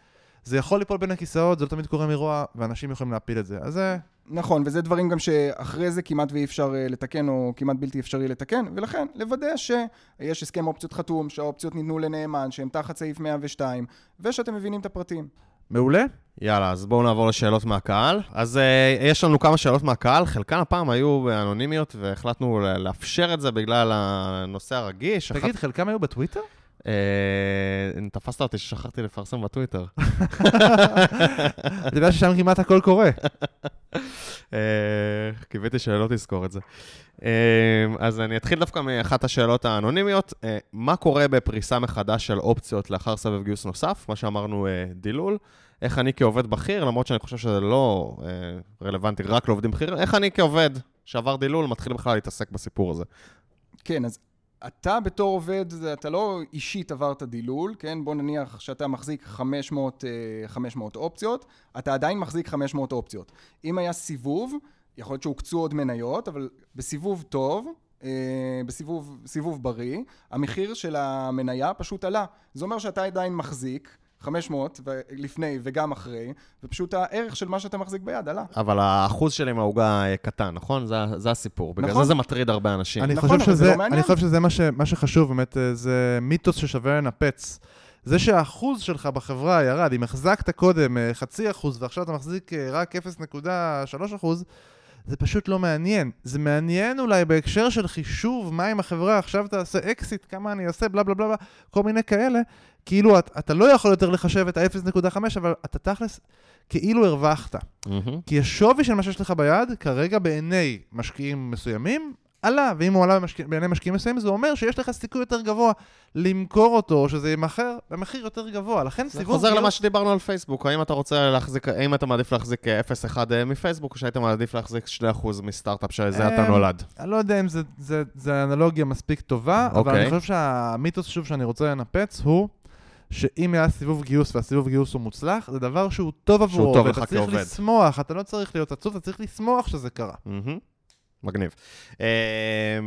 זה יכול ליפול בין הכיסאות, זה לא תמיד קורה מרוע, ואנשים יכולים להפיל את זה. אז זה... נכון, וזה דברים גם שאחרי זה כמעט ואי אפשר אה, לתקן, או כמעט בלתי אפשרי לתקן, ולכן לוודא שיש הסכם אופציות חתום, שהאופציות ניתנו לנאמן, שהם תחת סעיף 102, ושאתם מבינים את הפרטים. מעולה? יאללה, אז בואו נעבור לשאלות מהקהל. אז uh, יש לנו כמה שאלות מהקהל, חלקן הפעם היו אנונימיות, והחלטנו לאפשר את זה בגלל הנושא הרגיש. תגיד, חלקם היו בטוויטר? אה, תפסת אותי ששכחתי לפרסם בטוויטר. אתה יודע ששם כמעט הכל קורה. אה, קיוויתי שלא תזכור את זה. אה, אז אני אתחיל דווקא מאחת השאלות האנונימיות. מה קורה בפריסה מחדש של אופציות לאחר סבב גיוס נוסף? מה שאמרנו, דילול. איך אני כעובד בכיר, למרות שאני חושב שזה לא רלוונטי רק לעובדים בכירים, איך אני כעובד שעבר דילול מתחיל בכלל להתעסק בסיפור הזה? כן, אז אתה בתור עובד, אתה לא אישית עברת דילול, כן? בוא נניח שאתה מחזיק 500, אה, 500 אופציות, אתה עדיין מחזיק 500 אופציות. אם היה סיבוב, יכול להיות שהוקצו עוד מניות, אבל בסיבוב טוב, אה, בסיבוב סיבוב בריא, המחיר של המניה פשוט עלה. זה אומר שאתה עדיין מחזיק 500 ו- לפני וגם אחרי, ופשוט הערך של מה שאתה מחזיק ביד עלה. אבל האחוז שלי מהעוגה אה, קטן, נכון? זה, זה הסיפור. בגלל נכון. זה זה מטריד הרבה אנשים. אני נכון, חושב שזה, לא מעניין. אני חושב שזה מה, ש, מה שחשוב, באמת, אה, זה מיתוס ששווה לנפץ. זה שהאחוז שלך בחברה ירד, אם החזקת קודם אה, חצי אחוז ועכשיו אתה מחזיק רק 0.3 אחוז, זה פשוט לא מעניין. זה מעניין אולי בהקשר של חישוב, מה אם החברה עכשיו תעשה אקזיט, כמה אני אעשה, בלה בלה בלה, כל מיני כאלה. כאילו, אתה, אתה לא יכול יותר לחשב את ה-0.5, אבל אתה תכלס, כאילו הרווחת. מהמם. כי השווי של מה שיש לך ביד, כרגע בעיני משקיעים מסוימים, עלה, ואם הוא עלה במשקיע, בעיני משקיעים מסוימים, זה אומר שיש לך סיכוי יותר גבוה למכור אותו, או שזה יימכר במחיר יותר גבוה. לכן זה סיבוב... חוזר גיוס- למה שדיברנו על פייסבוק, האם אתה רוצה להחזיק, האם אתה מעדיף להחזיק אה, 0.1 אה, מפייסבוק, או שהיית מעדיף להחזיק 2% מסטארט-אפ שזה אתה אה, נולד? אני לא יודע אם זה, זה, זה אנלוגיה מספיק טובה, אבל אוקיי. אני חושב שהמיתוס שוב שאני רוצה לנפץ הוא שאם היה סיבוב גיוס והסיבוב גיוס הוא מוצלח, זה דבר שהוא טוב עבורו, טוב לך ואתה צריך. לשמוח, אתה לא צריך להיות עצוב, אתה צריך לשמוח שזה קרה. מהמם. מגניב. אה,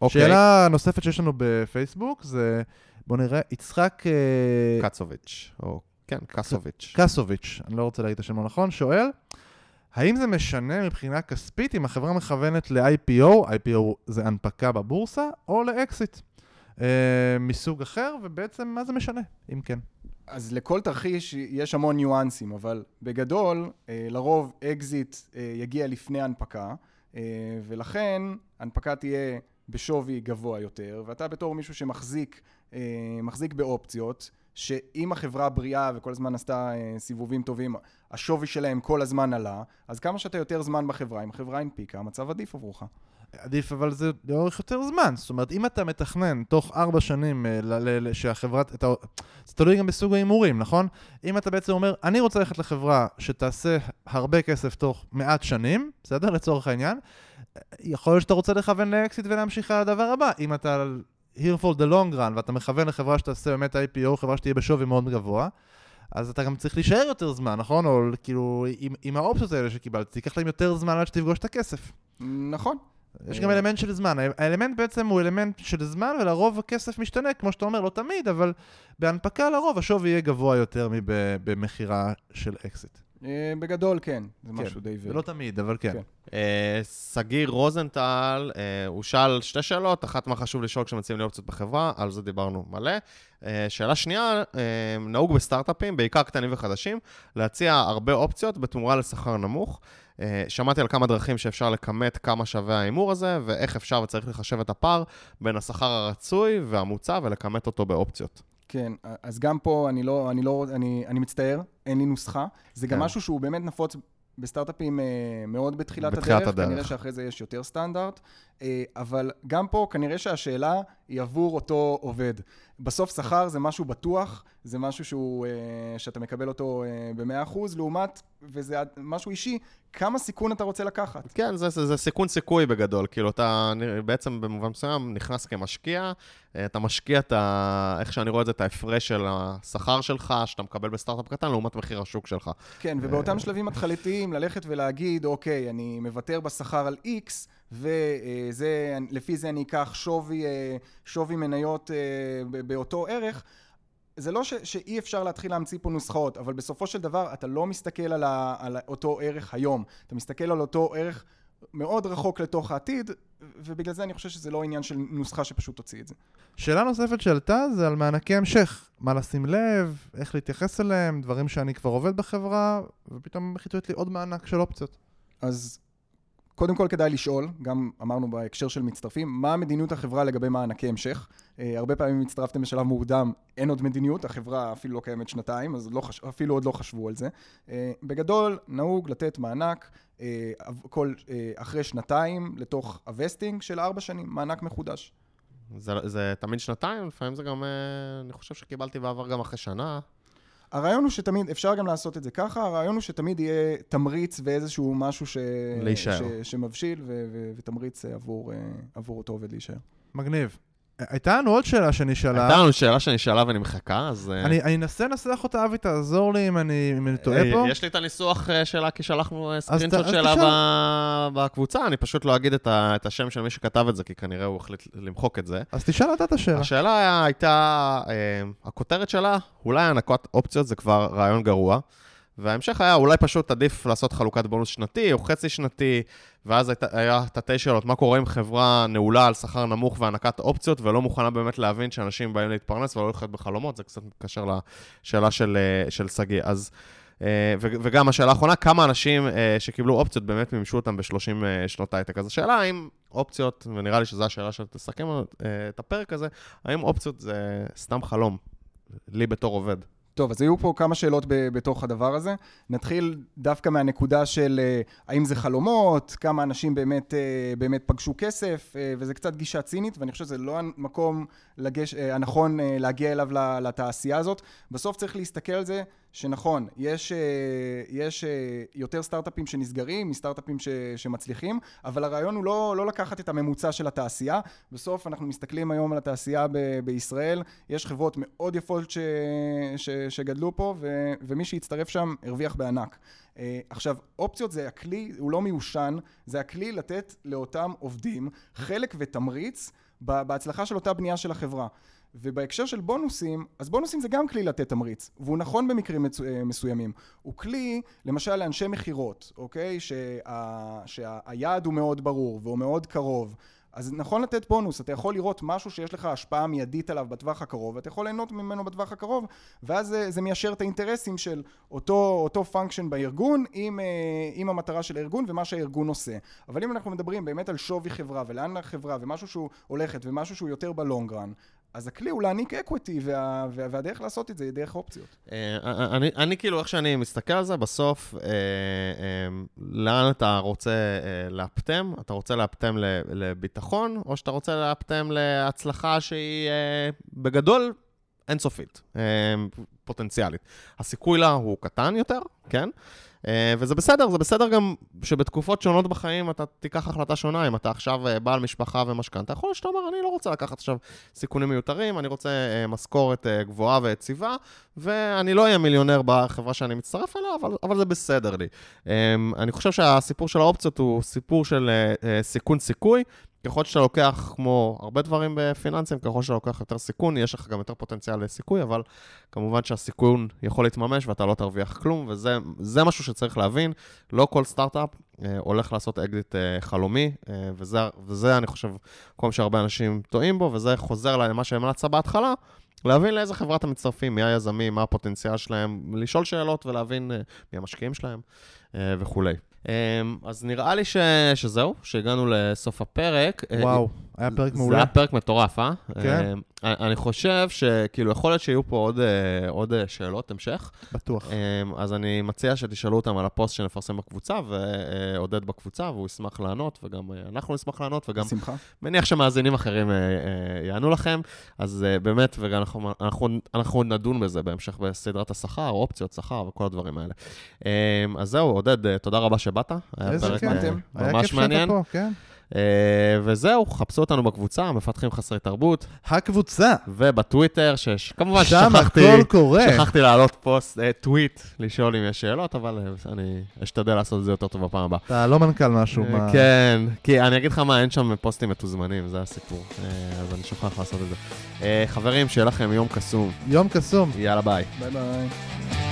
אוקיי, שאלה נוספת שיש לנו בפייסבוק זה, בוא נראה, יצחק אה, קצוביץ', או כן, קסוביץ'. קסוביץ', אני לא רוצה להגיד את השם לא נכון, שואל, האם זה משנה מבחינה כספית אם החברה מכוונת ל-IPO, IPO זה הנפקה בבורסה, או לאקזיט אה, מסוג אחר, ובעצם מה זה משנה, אם כן. אז לכל תרחיש יש המון ניואנסים, אבל בגדול, אה, לרוב אקזיט אה, יגיע לפני הנפקה, ולכן הנפקה תהיה בשווי גבוה יותר, ואתה בתור מישהו שמחזיק אה, מחזיק באופציות, שאם החברה בריאה וכל הזמן עשתה אה, סיבובים טובים, השווי שלהם כל הזמן עלה, אז כמה שאתה יותר זמן בחברה, אם החברה הנפיקה, המצב עדיף עבורך. עדיף, אבל זה לאורך יותר זמן. זאת אומרת, אם אתה מתכנן תוך ארבע שנים אה, שהחברה... אתה, זה תלוי גם בסוג ההימורים, נכון? אם אתה בעצם אומר, אני רוצה ללכת לחברה שתעשה הרבה כסף תוך מעט שנים, בסדר? לצורך העניין, יכול להיות שאתה רוצה לכוון לאקזיט ולהמשיך על הדבר הבא. אם אתה here for the long run ואתה מכוון לחברה שתעשה באמת IPO, חברה שתהיה בשווי מאוד גבוה, אז אתה גם צריך להישאר יותר זמן, נכון? או כאילו, עם, עם האופציות האלה שקיבלת, תיקח להם יותר זמן עד שתפגוש את הכסף. נכון. יש גם אה. אלמנט של זמן. האלמנט בעצם הוא אלמנט של זמן, ולרוב הכסף משתנה, כמו שאתה אומר, לא תמיד, אבל בהנפקה לרוב השווי יהיה גבוה יותר מבמכירה של אקזיט. אה, בגדול כן, זה כן, משהו די... זה לא תמיד, אבל כן. כן. אה, רוזנטל, אה, הוא שאל שתי שאלות, אחת מה חשוב לשאול כשמציעים לי אופציות בחברה, על זה דיברנו מלא. אה, שאלה שנייה, אה, נהוג בסטארט-אפים, בעיקר קטנים וחדשים, להציע הרבה אופציות בתמורה לשכר נמוך. אה, שמעתי על כמה דרכים שאפשר לכמת כמה שווה ההימור הזה, ואיך אפשר וצריך לחשב את הפער בין השכר הרצוי והמוצע ולכמת אותו באופציות. כן, אז גם פה אני לא, אני לא, אני, אני מצטער, אין לי נוסחה. זה גם כן. משהו שהוא באמת נפוץ בסטארט-אפים אה, מאוד בתחילת, בתחילת הדרך. הדרך. כנראה שאחרי זה יש יותר סטנדרט. אה, אבל גם פה כנראה שהשאלה היא עבור אותו עובד. בסוף שכר זה משהו בטוח, זה משהו שהוא, אה, שאתה מקבל אותו אה, ב-100%, לעומת, וזה משהו אישי, כמה סיכון אתה רוצה לקחת. כן, זה, זה, זה סיכון סיכוי בגדול. כאילו, אתה בעצם במובן מסוים נכנס כמשקיע, אתה משקיע את ה... איך שאני רואה את זה, את ההפרש של השכר שלך, שאתה מקבל בסטארט-אפ קטן, לעומת מחיר השוק שלך. כן, ובאותם שלבים התחלתיים, ללכת ולהגיד, אוקיי, אני מוותר בשכר על X, ולפי זה אני אקח שווי, אה, שווי מניות אה, באותו ערך. זה לא ש, שאי אפשר להתחיל להמציא פה נוסחאות, אבל בסופו של דבר אתה לא מסתכל על, ה, על אותו ערך היום, אתה מסתכל על אותו ערך מאוד רחוק לתוך העתיד, ובגלל זה אני חושב שזה לא עניין של נוסחה שפשוט תוציא את זה. שאלה נוספת שעלתה זה על מענקי המשך. מה לשים לב, איך להתייחס אליהם, דברים שאני כבר עובד בחברה, ופתאום החליטו לי עוד מענק של אופציות. אז קודם כל כדאי לשאול, גם אמרנו בהקשר של מצטרפים, מה מדיניות החברה לגבי מענקי המשך? אה, הרבה פעמים הצטרפתם בשלב מוקדם, אין עוד מדיניות, החברה אפילו לא קיימת שנתיים, אז לא חש... אפילו עוד לא חשבו על זה. אה, בגדול, נהוג לתת מענק אה, כל, אה, אחרי שנתיים לתוך הווסטינג של ארבע שנים, מענק מחודש. זה, זה תמיד שנתיים, לפעמים זה גם, אני חושב שקיבלתי בעבר גם אחרי שנה. הרעיון הוא שתמיד, אפשר גם לעשות את זה ככה, הרעיון הוא שתמיד יהיה תמריץ ואיזשהו משהו ש... להישאר. ש... שמבשיל ו... ו... ותמריץ עבור, אה, עבור אותו עובד להישאר. מגניב. הייתה לנו עוד שאלה שנשאלה. הייתה לנו שאלה שנשאלה ונמחקה, אז... אה, אני אנסה לנסח אותה, אבי, תעזור לי אם אני טועה אה, פה. יש לי את הניסוח אה, שלה, כי שלחנו אז שלה בקבוצה, אני פשוט לא אגיד את השם של מי שכתב את זה, כי כנראה הוא החליט למחוק את זה. אז תשאל אתה את השאלה. השאלה הייתה, הכותרת שלה, אולי הענקות אופציות זה כבר רעיון גרוע, וההמשך היה, אולי פשוט עדיף לעשות חלוקת בונוס שנתי או חצי שנתי, ואז הייתה- היה תתי שאלות, מה קורה אם חברה נעולה על שכר נמוך והענקת אופציות, ולא מוכנה באמת להבין שאנשים באים להתפרנס ולא לחיות בחלומות, זה קצת מתקשר לשאלה של אה, שגיא. אז... אה, וגם השאלה האחרונה, כמה אנשים אה, שקיבלו אופציות באמת מימשו אותם ב-30 שנות הייטק. אז השאלה האם אופציות, ונראה לי שזו השאלה שתסכם את הפרק הזה, האם אופציות זה סתם חלום, לי בתור עובד? טוב, אז היו פה כמה שאלות ב- בתוך הדבר הזה. נתחיל דווקא מהנקודה של אה, האם זה חלומות, כמה אנשים באמת, אה, באמת פגשו כסף, אה, וזה קצת גישה צינית, ואני חושב שזה לא המקום לגש, הנכון להגיע אליו לתעשייה הזאת. בסוף צריך להסתכל על זה שנכון, יש, אה, יש אה, יותר סטארט-אפים שנסגרים מסטארט-אפים ש, שמצליחים, אבל הרעיון הוא לא, לא לקחת את הממוצע של התעשייה. בסוף אנחנו מסתכלים היום על התעשייה ב- בישראל, יש חברות מאוד יפות ש, ש, שגדלו פה, ו, ומי שהצטרף שם הרוויח בענק. אה, עכשיו, אופציות זה הכלי, הוא לא מיושן, זה הכלי לתת לאותם עובדים חלק ותמריץ בהצלחה של אותה בנייה של החברה. ובהקשר של בונוסים, אז בונוסים זה גם כלי לתת תמריץ, והוא נכון במקרים מצו- אה, מסוימים. הוא כלי, למשל לאנשי מכירות, אוקיי? שה- שהיעד הוא מאוד ברור והוא מאוד קרוב. אז נכון לתת בונוס, אתה יכול לראות משהו שיש לך השפעה מיידית עליו בטווח הקרוב, ואתה יכול ליהנות ממנו בטווח הקרוב, ואז זה, זה מיישר את האינטרסים של אותו, אותו פונקשן בארגון עם, אה, עם המטרה של הארגון ומה שהארגון עושה. אבל אם אנחנו מדברים באמת על שווי חברה ולאן החברה ומשהו שהוא הולכת ומשהו שהוא יותר ב long run, אז הכלי הוא להעניק equity, וה, וה, והדרך לעשות את זה היא דרך אופציות. אה, אני, אני כאילו, איך שאני מסתכל על זה, בסוף, אה, אה, לאן אתה רוצה אה, לאפטם? אתה רוצה לאפטם לביטחון, או שאתה רוצה לאפטם להצלחה שהיא אה, בגדול אינסופית, אה, פוטנציאלית. הסיכוי לה הוא קטן יותר, כן? אה, וזה בסדר, זה בסדר גם שבתקופות שונות בחיים אתה תיקח החלטה שונה. אם אתה עכשיו אה, בעל משפחה ומשכנתה, יכול להיות שאתה אומר, אני לא רוצה לקחת עכשיו סיכונים מיותרים, אני רוצה אה, משכורת אה, גבוהה ויציבה, ואני לא אהיה מיליונר בחברה שאני מצטרף אליה, אבל, אבל זה בסדר לי. אה, אני חושב שהסיפור של האופציות הוא סיפור של אה, אה, סיכון סיכוי. ככל שאתה לוקח, כמו הרבה דברים בפיננסים, ככל שאתה לוקח יותר סיכון, יש לך גם יותר פוטנציאל לסיכוי, אבל כמובן שהסיכון יכול להתממש ואתה לא תרוויח כלום, וזה משהו שצריך להבין. לא כל סטארט-אפ אה, הולך לעשות אקזיט אה, חלומי, אה, וזה, וזה, אני חושב, מקום שהרבה אנשים טועים בו, וזה חוזר למה שהמלצת בהתחלה. להבין לאיזה חברה אתם מצטרפים, מי היזמים, מה הפוטנציאל שלהם, לשאול שאלות ולהבין אה, מי המשקיעים שלהם אה, וכולי. אמ, אז נראה לי ש... שזהו, שהגענו לסוף הפרק. וואו, היה פרק מעולה. זה היה פרק מטורף, אה? כן. Um, אני חושב שכאילו יכול להיות שיהיו פה עוד, uh, עוד uh, שאלות המשך. בטוח. Um, אז אני מציע שתשאלו אותם על הפוסט שנפרסם בקבוצה, ועודד בקבוצה, והוא ישמח לענות, וגם אנחנו נשמח לענות, וגם בשמחה. מניח שמאזינים אחרים יענו לכם. אז באמת, וגם אנחנו, אנחנו, אנחנו נדון בזה בהמשך בסדרת השכר, אופציות שכר וכל הדברים האלה. אז זהו, עודד, תודה רבה שבאת. איזה פרק, כיף. uh, היה ממש כיף שאתה מעניין. פה, כן. אה, וזהו, חפשו אותנו בקבוצה, מפתחים חסרי תרבות, הקבוצה, ובטוויטר, שכמובן שם שכחתי... הכל קורה. שכחתי להעלות פוסט, אה, טוויט, לשאול אם יש שאלות, אבל אה, אני אשתדל לעשות את זה יותר טוב בפעם הבאה. אתה לא מנכ"ל משהו. אה, מה- כן, כי אני אגיד לך מה, אין שם פוסטים מתוזמנים, זה הסיפור. אה, אז אני שוכח לעשות את זה. אה, חברים, שיהיה לכם יום קסום. יום קסום. יאללה ביי. ביי ביי.